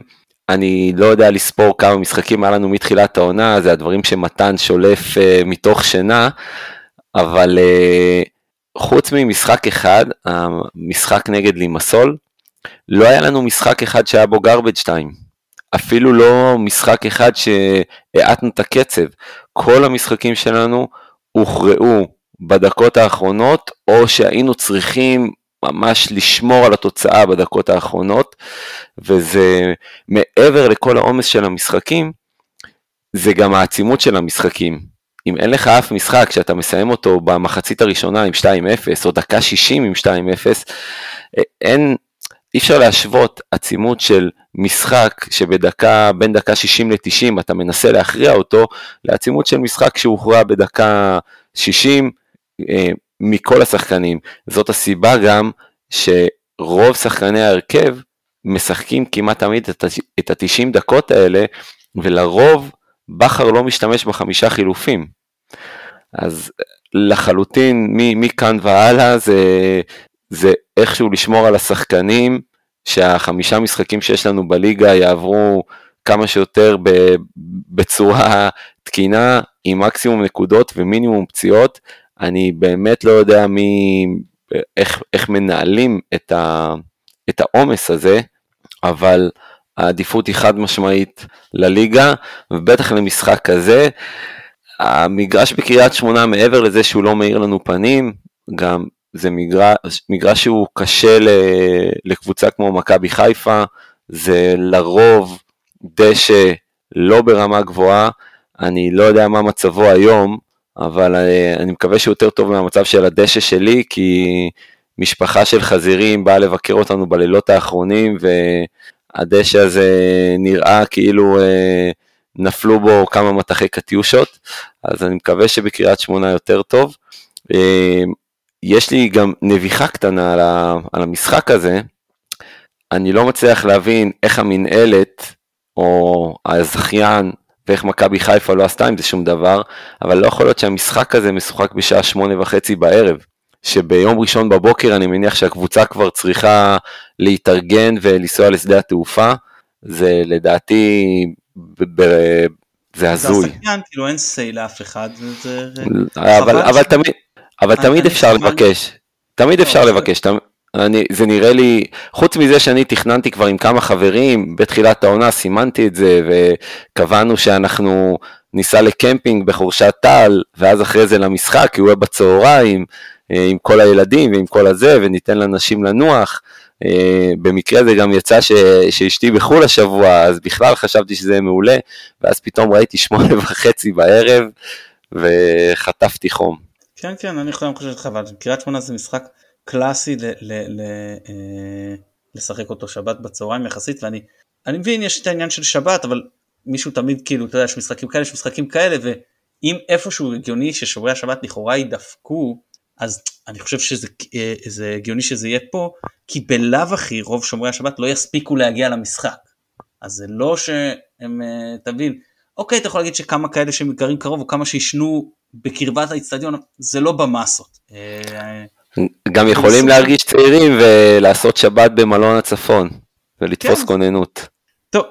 אני לא יודע לספור כמה משחקים היה לנו מתחילת העונה, זה הדברים שמתן שולף uh, מתוך שינה, אבל חוץ ממשחק אחד, המשחק נגד לימסול, לא היה לנו משחק אחד שהיה בו garbage time. אפילו לא משחק אחד שהאטנו את הקצב. כל המשחקים שלנו הוכרעו בדקות האחרונות, או שהיינו צריכים ממש לשמור על התוצאה בדקות האחרונות, וזה מעבר לכל העומס של המשחקים, זה גם העצימות של המשחקים. אם אין לך אף משחק שאתה מסיים אותו במחצית הראשונה עם 2-0 או דקה 60 עם 2-0, אין, אי אפשר להשוות עצימות של משחק שבדקה, בין דקה 60 ל-90 אתה מנסה להכריע אותו, לעצימות של משחק שהוכרע בדקה 60 אה, מכל השחקנים. זאת הסיבה גם שרוב שחקני ההרכב משחקים כמעט תמיד את ה-90 דקות האלה, ולרוב בכר לא משתמש בחמישה חילופים. אז לחלוטין מכאן והלאה זה, זה איכשהו לשמור על השחקנים, שהחמישה משחקים שיש לנו בליגה יעברו כמה שיותר בצורה תקינה, עם מקסימום נקודות ומינימום פציעות. אני באמת לא יודע מי, איך, איך מנהלים את, העומס הזה, אבל העדיפות היא חד משמעית לליגה, ובטח למשחק כזה. המגרש בקריית שמונה, מעבר לזה שהוא לא מאיר לנו פנים, גם זה מגרש, מגרש שהוא קשה לקבוצה כמו מכבי חיפה, זה לרוב דשא לא ברמה גבוהה, אני לא יודע מה מצבו היום, אבל אה, אני מקווה שהוא יותר טוב מהמצב של הדשא שלי, כי משפחה של חזירים באה לבקר אותנו בלילות האחרונים, והדשא הזה נראה כאילו אה, נפלו בו כמה מטחי קטיושות, אז אני מקווה שבקריית שמונה יותר טוב. אה, יש לי גם נביחה קטנה על, ה, על המשחק הזה, אני לא מצליח להבין איך המינהלת או הזכיין ואיך מכבי חיפה לא עשתה עם זה שום דבר, אבל לא יכול להיות שהמשחק הזה משוחק בשעה שמונה וחצי בערב, שביום ראשון בבוקר אני מניח שהקבוצה כבר צריכה להתארגן ולנסוע לשדה התעופה, זה לדעתי, ב- ב- זה הזוי. זה השחקן, כאילו אין סיי לאף אחד, זה... אבל, אבל תמיד... אבל תמיד אפשר לבקש, תמיד לא, אפשר לבקש, אני, זה נראה לי, חוץ מזה שאני תכננתי כבר עם כמה חברים, בתחילת העונה סימנתי את זה, וקבענו שאנחנו ניסע לקמפינג בחורשת טל, ואז אחרי זה למשחק, כי הוא יהיה בצהריים, אה, עם כל הילדים ועם כל הזה, וניתן לאנשים לנוח. אה, במקרה זה גם יצא ש, שאשתי בחו"ל השבוע, אז בכלל חשבתי שזה מעולה, ואז פתאום ראיתי שמונה וחצי בערב, וחטפתי חום. כן כן אני חושב איתך אבל קריית שמונה זה משחק קלאסי ל, ל, ל, אה, לשחק אותו שבת בצהריים יחסית ואני אני מבין יש את העניין של שבת אבל מישהו תמיד כאילו אתה יודע יש משחקים כאלה יש משחקים כאלה ואם איפשהו הגיוני ששומרי השבת לכאורה יידפקו אז אני חושב שזה אה, הגיוני שזה יהיה פה, כי בלאו הכי רוב שומרי השבת לא יספיקו להגיע למשחק. אז זה לא שהם, אה, תבין, אוקיי, אתה יכול להגיד שכמה כאלה שגרים קרוב או כמה שישנו בקרבת האיצטדיון, זה לא במסות. אה, גם יכולים להרגיש צעירים ולעשות שבת במלון הצפון ולתפוס כן. כוננות. טוב,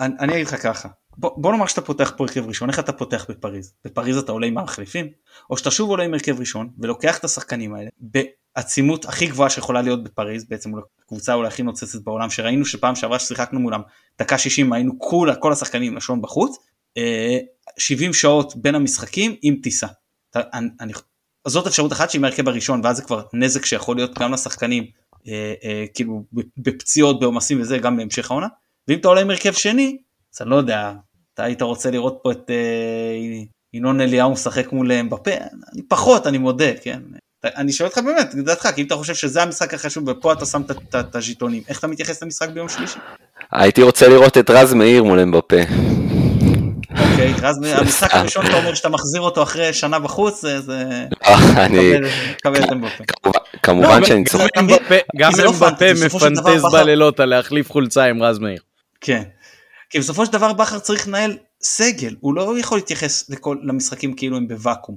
אני אגיד לך ככה, בוא, בוא נאמר שאתה פותח פה הרכב ראשון, איך אתה פותח בפריז? בפריז אתה עולה עם המחליפים? או שאתה שוב עולה עם הרכב ראשון ולוקח את השחקנים האלה בעצימות הכי גבוהה שיכולה להיות בפריז, בעצם הקבוצה אולי הכי נוצצת בעולם, שראינו שפעם שעברה ששיחקנו מולם, דקה 60 היינו כולה, כל השחקנים לשון בחוץ, אה, 70 שעות בין המשחקים עם טיסה. אני, אני, זאת אפשרות אחת שהיא מהרכב הראשון ואז זה כבר נזק שיכול להיות גם לשחקנים אה, אה, כאילו בפציעות בעומסים וזה גם בהמשך העונה ואם אתה עולה עם הרכב שני אז אני לא יודע אתה היית רוצה לראות פה את אה, ינון אליהו משחק מול אמבפה אני פחות אני מודה כן אני שואל אותך באמת לדעתך כי אם אתה חושב שזה המשחק החשוב ופה אתה שם את- הז'יטונים איך אתה מתייחס למשחק ביום שלישי? הייתי רוצה לראות את רז מאיר מול אמבפה. אוקיי אז המשחק הראשון אתה אומר שאתה מחזיר אותו אחרי שנה בחוץ זה זה אה, אני, קבל- קבל את אמבפה. כמובן- לא, שאני צוחק. גם לא אמבפה מפנטז בלילות על להחליף חולצה עם רז מאיר. כן. כי בסופו של דבר בכר צריך לנהל סגל, הוא לא יכול להתייחס לכל, למשחקים כאילו הם בוואקום.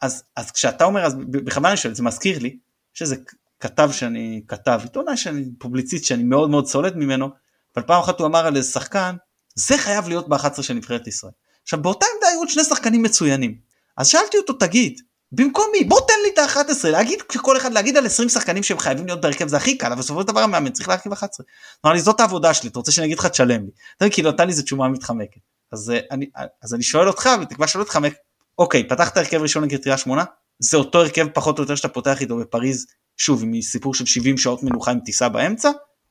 אז, אז כשאתה אומר, אז בכוונה אני שואל, זה מזכיר לי, שזה כתב שאני, כתב, עיתונאי שאני, פובליציסט שאני מאוד מאוד סולד ממנו, אבל פעם אחת הוא אמר על איזה שחקן, זה חייב להיות ב-11 של נבחרת ישראל. עכשיו באותה עמדה היו עוד שני שחקנים מצוינים. אז שאלתי אותו, תגיד, במקום מי? בוא תן לי את ה-11, להגיד כל אחד, להגיד על 20 שחקנים שהם חייבים להיות בהרכב זה הכי קל, אבל בסופו של דבר המאמן צריך להרכיב 11. אמר לי זאת העבודה שלי, אתה רוצה שאני אגיד לך תשלם לי. אתה כאילו נתן לי איזה תשובה מתחמקת. אז אה, אני, אז אני שואל אותך, בתקווה שלא תתחמק, אוקיי, פתחת הרכב ראשון נגד קריית שמונה, זה אותו הרכב פחות או יותר שאתה פותח איתו בפריז, שוב, עם סיפור של 70 שעות מנוחה עם טיסה באמצע,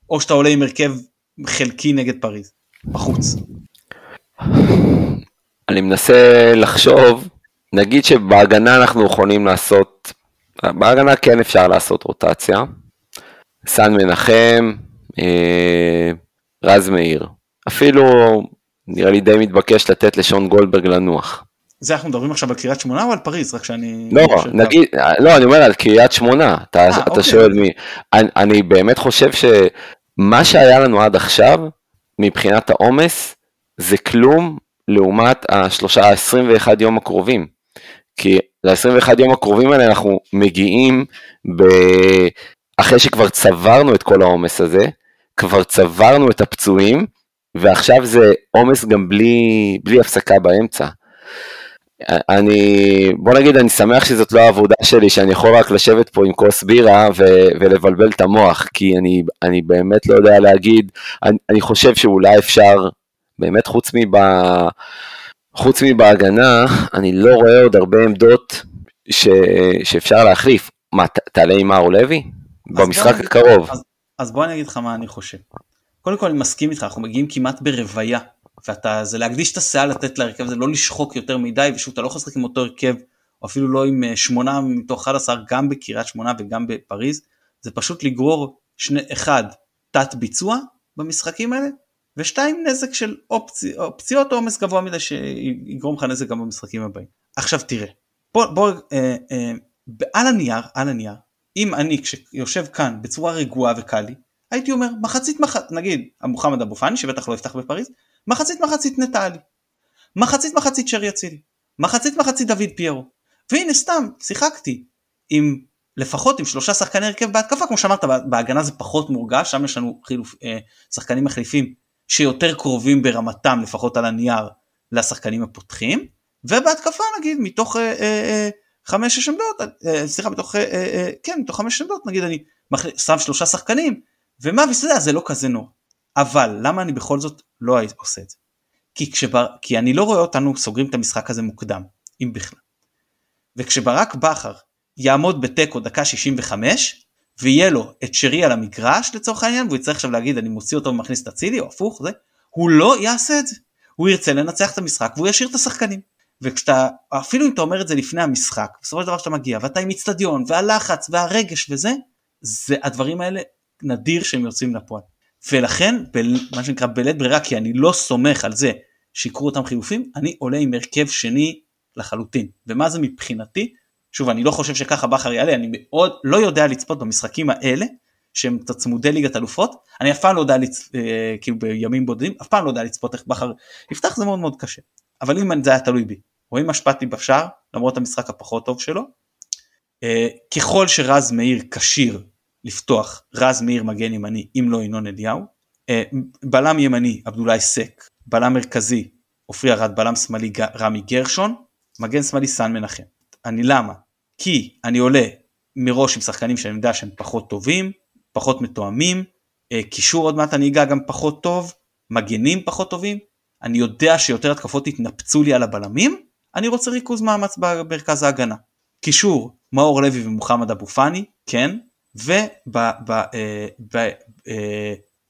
או שאתה עולה עם הרכב חלקי נגד פריז, בחוץ. אני מנסה לחשוב, נגיד שבהגנה אנחנו יכולים לעשות, בהגנה כן אפשר לעשות רוטציה. סן מנחם, אה, רז מאיר. אפילו נראה לי די מתבקש לתת לשון גולדברג לנוח. זה אנחנו מדברים עכשיו על קריית שמונה או על פריז, רק שאני... לא, נגיד, לא, אני אומר על קריית שמונה, אתה, אה, אתה אוקיי. שואל מי. אני, אני באמת חושב שמה שהיה לנו עד עכשיו, מבחינת העומס, זה כלום לעומת השלושה, ה-21 יום הקרובים. כי ל-21 יום הקרובים האלה אנחנו מגיעים ב... אחרי שכבר צברנו את כל העומס הזה, כבר צברנו את הפצועים, ועכשיו זה עומס גם בלי, בלי הפסקה באמצע. אני, בוא נגיד, אני שמח שזאת לא העבודה שלי, שאני יכול רק לשבת פה עם כוס בירה ו- ולבלבל את המוח, כי אני, אני באמת לא יודע להגיד, אני, אני חושב שאולי אפשר, באמת חוץ מב... חוץ מבהגנה, אני לא רואה עוד הרבה עמדות ש, שאפשר להחליף. מה, ת, תעלה עם מאור לוי? במשחק הקרוב. אז, אז בוא אני אגיד לך מה אני חושב. קודם כל אני מסכים איתך, אנחנו מגיעים כמעט ברוויה, ואתה, זה להקדיש את הסאה לתת להרכב הזה, לא לשחוק יותר מדי, ושוב, אתה לא יכול לשחק עם אותו הרכב, או אפילו לא עם אה, שמונה מתוך 11, גם בקריית שמונה וגם בפריז, זה פשוט לגרור שני, אחד, תת ביצוע במשחקים האלה, ושתיים, נזק של אופצי, אופציות או עומס גבוה מדי שיגרום לך נזק גם במשחקים הבאים. עכשיו תראה, בוא, בוא, אה, אה, על הנייר, על הנייר, אם אני כשיושב כאן בצורה רגועה וקל לי, הייתי אומר מחצית מחצית, נגיד מוחמד אבו פאני שבטח לא יפתח בפריז, מחצית מחצית נטלי, מחצית מחצית שרי אצילי, מחצית מחצית דוד פיירו, והנה סתם שיחקתי עם לפחות עם שלושה שחקני הרכב בהתקפה, כמו שאמרת בהגנה זה פחות מורגש, שם יש לנו חילוף, אה, שחקנים מחליפים שיותר קרובים ברמתם לפחות על הנייר לשחקנים הפותחים, ובהתקפה נגיד מתוך אה, אה, אה, חמש שש עמדות, סליחה מתוך, כן מתוך חמש עמדות נגיד אני. שם שלושה שחקנים ומה וסדר זה לא כזה נורא. אבל למה אני בכל זאת לא עושה את זה? כי, כשבר... כי אני לא רואה אותנו סוגרים את המשחק הזה מוקדם, אם בכלל. וכשברק בכר יעמוד בתיקו דקה 65 ויהיה לו את שרי על המגרש לצורך העניין והוא יצטרך עכשיו להגיד אני מוציא אותו ומכניס את אצילי או הפוך זה, הוא לא יעשה את זה. הוא ירצה לנצח את המשחק והוא ישאיר את השחקנים. וכשאתה, אפילו אם אתה אומר את זה לפני המשחק, בסופו של דבר שאתה מגיע ואתה עם איצטדיון והלחץ והרגש וזה, זה הדברים האלה נדיר שהם יוצאים לפועל. ולכן, ב, מה שנקרא בלית ברירה, כי אני לא סומך על זה שיקרו אותם חילופים, אני עולה עם הרכב שני לחלוטין. ומה זה מבחינתי? שוב אני לא חושב שככה בכר יעלה אני מאוד לא יודע לצפות במשחקים האלה שהם צמודי ליגת אלופות. אני אף פעם לא יודע לצ... אה, כאילו בימים בודדים אף פעם לא יודע לצפות איך בכר יפתח זה מאוד מאוד קשה. אבל אם זה היה תלוי בי רואים השפעתי בשער למרות המשחק הפחות טוב שלו אה, ככל שרז מאיר כשיר לפתוח רז מאיר מגן ימני אם לא ינון אליהו אה, בלם ימני עבדולאי סק בלם מרכזי עופרי ארד בלם שמאלי רמי גרשון מגן שמאלי סן מנחם אני למה כי אני עולה מראש עם שחקנים שאני יודע שהם פחות טובים פחות מתואמים אה, קישור עוד מעט אני אגע גם פחות טוב מגנים פחות טובים אני יודע שיותר התקפות יתנפצו לי על הבלמים אני רוצה ריכוז מאמץ במרכז ההגנה קישור מאור לוי ומוחמד אבו פאני כן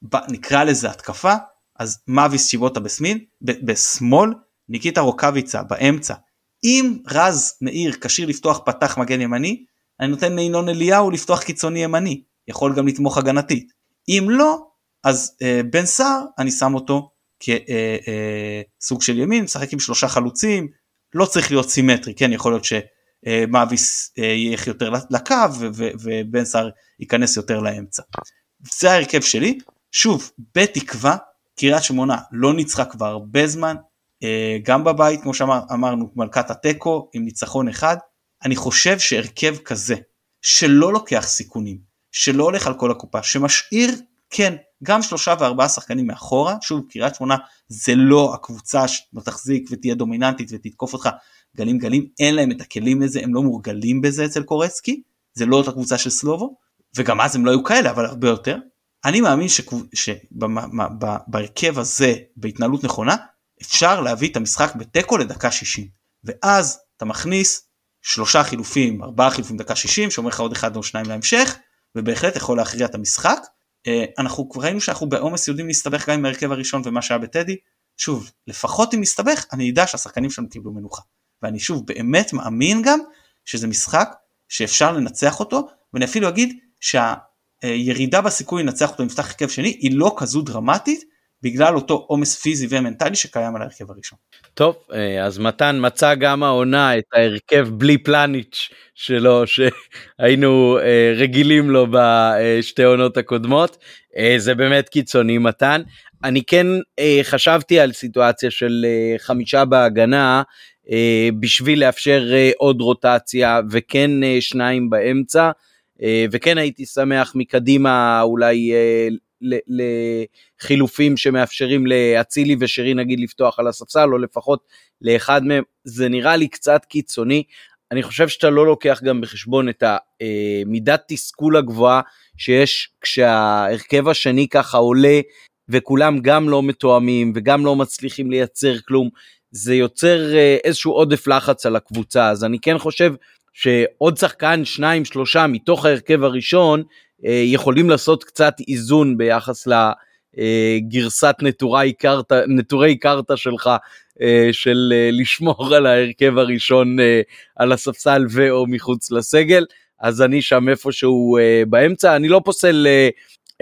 ונקרא אה, לזה התקפה אז מאביס שיבוטה בשמאל, ניקיטה רוקאביצה באמצע. אם רז מאיר כשיר לפתוח פתח מגן ימני, אני נותן לינון אליהו לפתוח קיצוני ימני, יכול גם לתמוך הגנתית. אם לא, אז אה, בן סער, אני שם אותו כסוג אה, אה, של ימין, משחק עם שלושה חלוצים, לא צריך להיות סימטרי, כן, יכול להיות שמאביס אה, ילך יותר לקו ובן סער ייכנס יותר לאמצע. זה ההרכב שלי, שוב, בתקווה קריית שמונה לא ניצחה כבר הרבה זמן, גם בבית כמו שאמרנו מלכת התיקו עם ניצחון אחד, אני חושב שהרכב כזה שלא לוקח סיכונים, שלא הולך על כל הקופה, שמשאיר כן גם שלושה וארבעה שחקנים מאחורה, שוב קריית שמונה זה לא הקבוצה שתחזיק ותהיה דומיננטית ותתקוף אותך גלים גלים, אין להם את הכלים לזה, הם לא מורגלים בזה אצל קורצקי, זה לא אותה קבוצה של סלובו, וגם אז הם לא היו כאלה אבל הרבה יותר, אני מאמין שבהרכב הזה בהתנהלות נכונה אפשר להביא את המשחק בתיקו לדקה 60 ואז אתה מכניס שלושה חילופים ארבעה חילופים דקה 60 שאומר לך עוד אחד או שניים להמשך ובהחלט יכול להכריע את המשחק. אה, אנחנו כבר ראינו שאנחנו בעומס יודעים להסתבך גם עם ההרכב הראשון ומה שהיה בטדי שוב לפחות אם נסתבך אני אדע שהשחקנים שלנו קיבלו מנוחה ואני שוב באמת מאמין גם שזה משחק שאפשר לנצח אותו ואני אפילו אגיד שה... ירידה בסיכוי לנצח אותו עם מפתח הרכב שני היא לא כזו דרמטית בגלל אותו עומס פיזי ומנטלי שקיים על ההרכב הראשון. טוב אה, אז מתן מצא גם העונה את ההרכב בלי פלניץ' שלו שהיינו אה, רגילים לו בשתי עונות הקודמות אה, זה באמת קיצוני מתן אני כן חשבתי על סיטואציה של חמישה בהגנה בשביל לאפשר עוד רוטציה וכן שניים באמצע. וכן הייתי שמח מקדימה אולי לחילופים שמאפשרים לאצילי ושרי נגיד לפתוח על הספסל או לפחות לאחד מהם זה נראה לי קצת קיצוני. אני חושב שאתה לא לוקח גם בחשבון את המידת אה, תסכול הגבוהה שיש כשההרכב השני ככה עולה וכולם גם לא מתואמים וגם לא מצליחים לייצר כלום. זה יוצר איזשהו עודף לחץ על הקבוצה אז אני כן חושב שעוד שחקן, שניים, שלושה מתוך ההרכב הראשון, אה, יכולים לעשות קצת איזון ביחס לגרסת נטורי קרתא, נטורי קרתא שלך, אה, של אה, לשמור על ההרכב הראשון על הספסל ו/או מחוץ לסגל. אז אני שם איפשהו באמצע, אני לא פוסל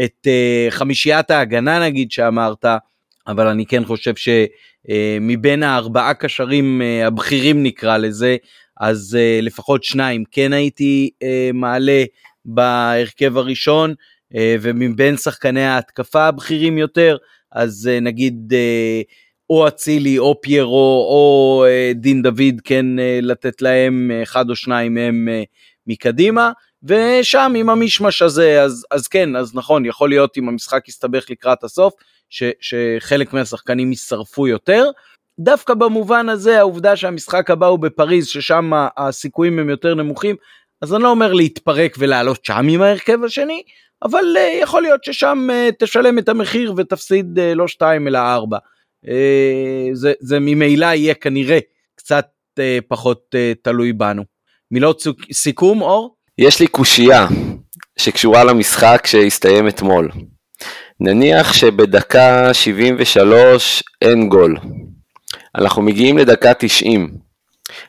את חמישיית ההגנה נגיד שאמרת, אבל אני כן חושב שמבין הארבעה קשרים הבכירים נקרא לזה, אז לפחות שניים כן הייתי מעלה בהרכב הראשון, uh, ומבין שחקני ההתקפה הבכירים יותר, אז uh, נגיד uh, או אצילי או פיירו או דין דוד כן לתת להם אחד או שניים מהם מקדימה. ושם עם המישמש הזה אז אז כן אז נכון יכול להיות אם המשחק יסתבך לקראת הסוף ש, שחלק מהשחקנים יישרפו יותר דווקא במובן הזה העובדה שהמשחק הבא הוא בפריז ששם הסיכויים הם יותר נמוכים אז אני לא אומר להתפרק ולעלות שם עם ההרכב השני אבל uh, יכול להיות ששם uh, תשלם את המחיר ותפסיד uh, לא שתיים אלא ארבע. Uh, זה, זה ממילא יהיה כנראה קצת uh, פחות uh, תלוי בנו. מילות סיכום אור? יש לי קושייה שקשורה למשחק שהסתיים אתמול. נניח שבדקה 73 אין גול. אנחנו מגיעים לדקה 90.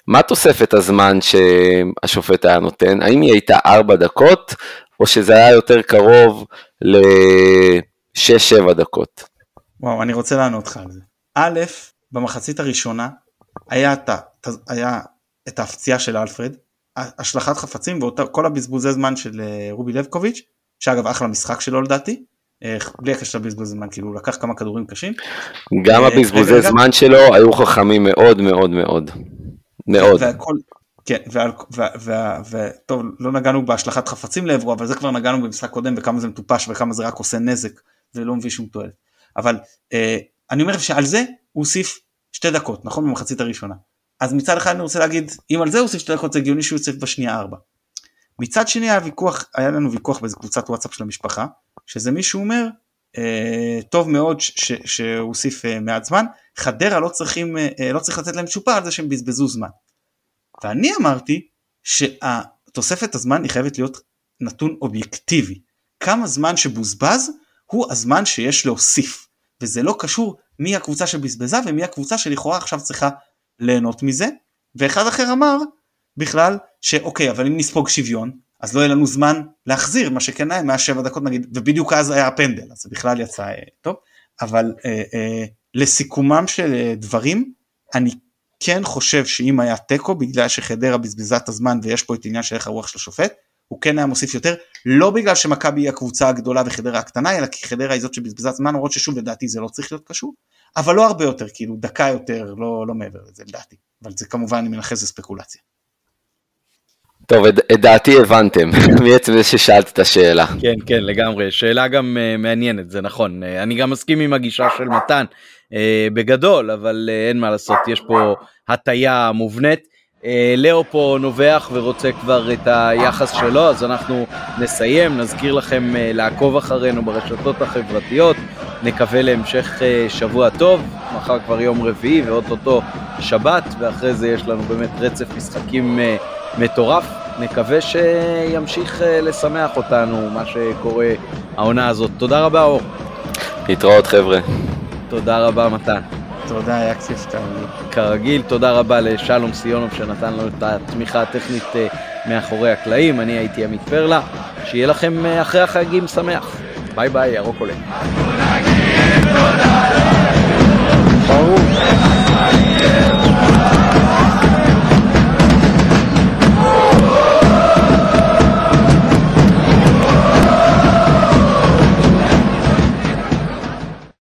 מה תוספת הזמן שהשופט היה נותן? האם היא הייתה 4 דקות, או שזה היה יותר קרוב ל-6-7 דקות? וואו, אני רוצה לענות לך על זה. א', במחצית הראשונה היה, היה את ההפציעה של אלפרד, השלכת חפצים וכל הבזבוזי זמן של אה, רובי לבקוביץ', שאגב אחלה משחק שלו לדעתי, אה, בלי הקשר לבזבוז זמן, כאילו הוא לקח כמה כדורים קשים. גם הבזבוזי זמן שלו היו חכמים מאוד מאוד מאוד. מאוד. והכל, כן, וטוב, לא נגענו בהשלכת חפצים לעברו, אבל זה כבר נגענו במשחק קודם וכמה זה מטופש וכמה זה רק עושה נזק ולא מביא שום תועלת. אבל אה, אני אומר שעל זה הוא הוסיף שתי דקות, נכון? במחצית הראשונה. אז מצד אחד אני רוצה להגיד, אם על זה הוא הוסיף שתי דקות זה הגיוני שהוא יוסיף בשנייה ארבע. מצד שני היה ויכוח, היה לנו ויכוח באיזה קבוצת וואטסאפ של המשפחה, שזה מישהו אומר, טוב מאוד שהוא הוסיף אה, מעט זמן, חדרה לא צריכים, אה, לא צריך לתת להם צ'ופר על זה שהם בזבזו זמן. ואני אמרתי שהתוספת הזמן היא חייבת להיות נתון אובייקטיבי. כמה זמן שבוזבז הוא הזמן שיש להוסיף, וזה לא קשור מי הקבוצה שבזבזה ומי הקבוצה שלכאורה עכשיו צריכה ליהנות מזה. ואחד אחר אמר בכלל שאוקיי אבל אם נספוג שוויון אז לא יהיה לנו זמן להחזיר מה שכן היה 107 דקות נגיד ובדיוק אז היה הפנדל אז זה בכלל יצא אה, טוב אבל אה, אה, לסיכומם של אה, דברים אני כן חושב שאם היה תיקו בגלל שחדרה בזבזה את הזמן ויש פה את עניין של איך הרוח של השופט הוא כן היה מוסיף יותר לא בגלל שמכבי היא הקבוצה הגדולה וחדרה הקטנה אלא כי חדרה היא זאת שבזבזה זמן למרות ששוב לדעתי זה לא צריך להיות קשור אבל לא הרבה יותר כאילו דקה יותר לא, לא מעבר לזה לדעתי אבל זה כמובן אני מנכס לספקולציה. טוב, את, דעתי הבנתם, מעצם זה ששאלת את השאלה. כן, כן, לגמרי. שאלה גם uh, מעניינת, זה נכון. Uh, אני גם מסכים עם הגישה של מתן uh, בגדול, אבל uh, אין מה לעשות, יש פה הטיה מובנית. Uh, לאו פה נובח ורוצה כבר את היחס שלו, אז אנחנו נסיים, נזכיר לכם uh, לעקוב אחרינו ברשתות החברתיות, נקווה להמשך uh, שבוע טוב, מחר כבר יום רביעי ואו-טו-טו שבת, ואחרי זה יש לנו באמת רצף משחקים מטורף. נקווה שימשיך אה, לשמח אותנו מה שקורה העונה הזאת. תודה רבה, אור. להתראות, חבר'ה. תודה רבה, מתן. תודה, היה כיף כרגיל, תודה רבה לשלום סיונוב שנתן לנו את התמיכה הטכנית אה, מאחורי הקלעים. אני הייתי עמית פרלה. שיהיה לכם אה, אחרי החגים שמח. ביי ביי, ירוק עולה. ברור.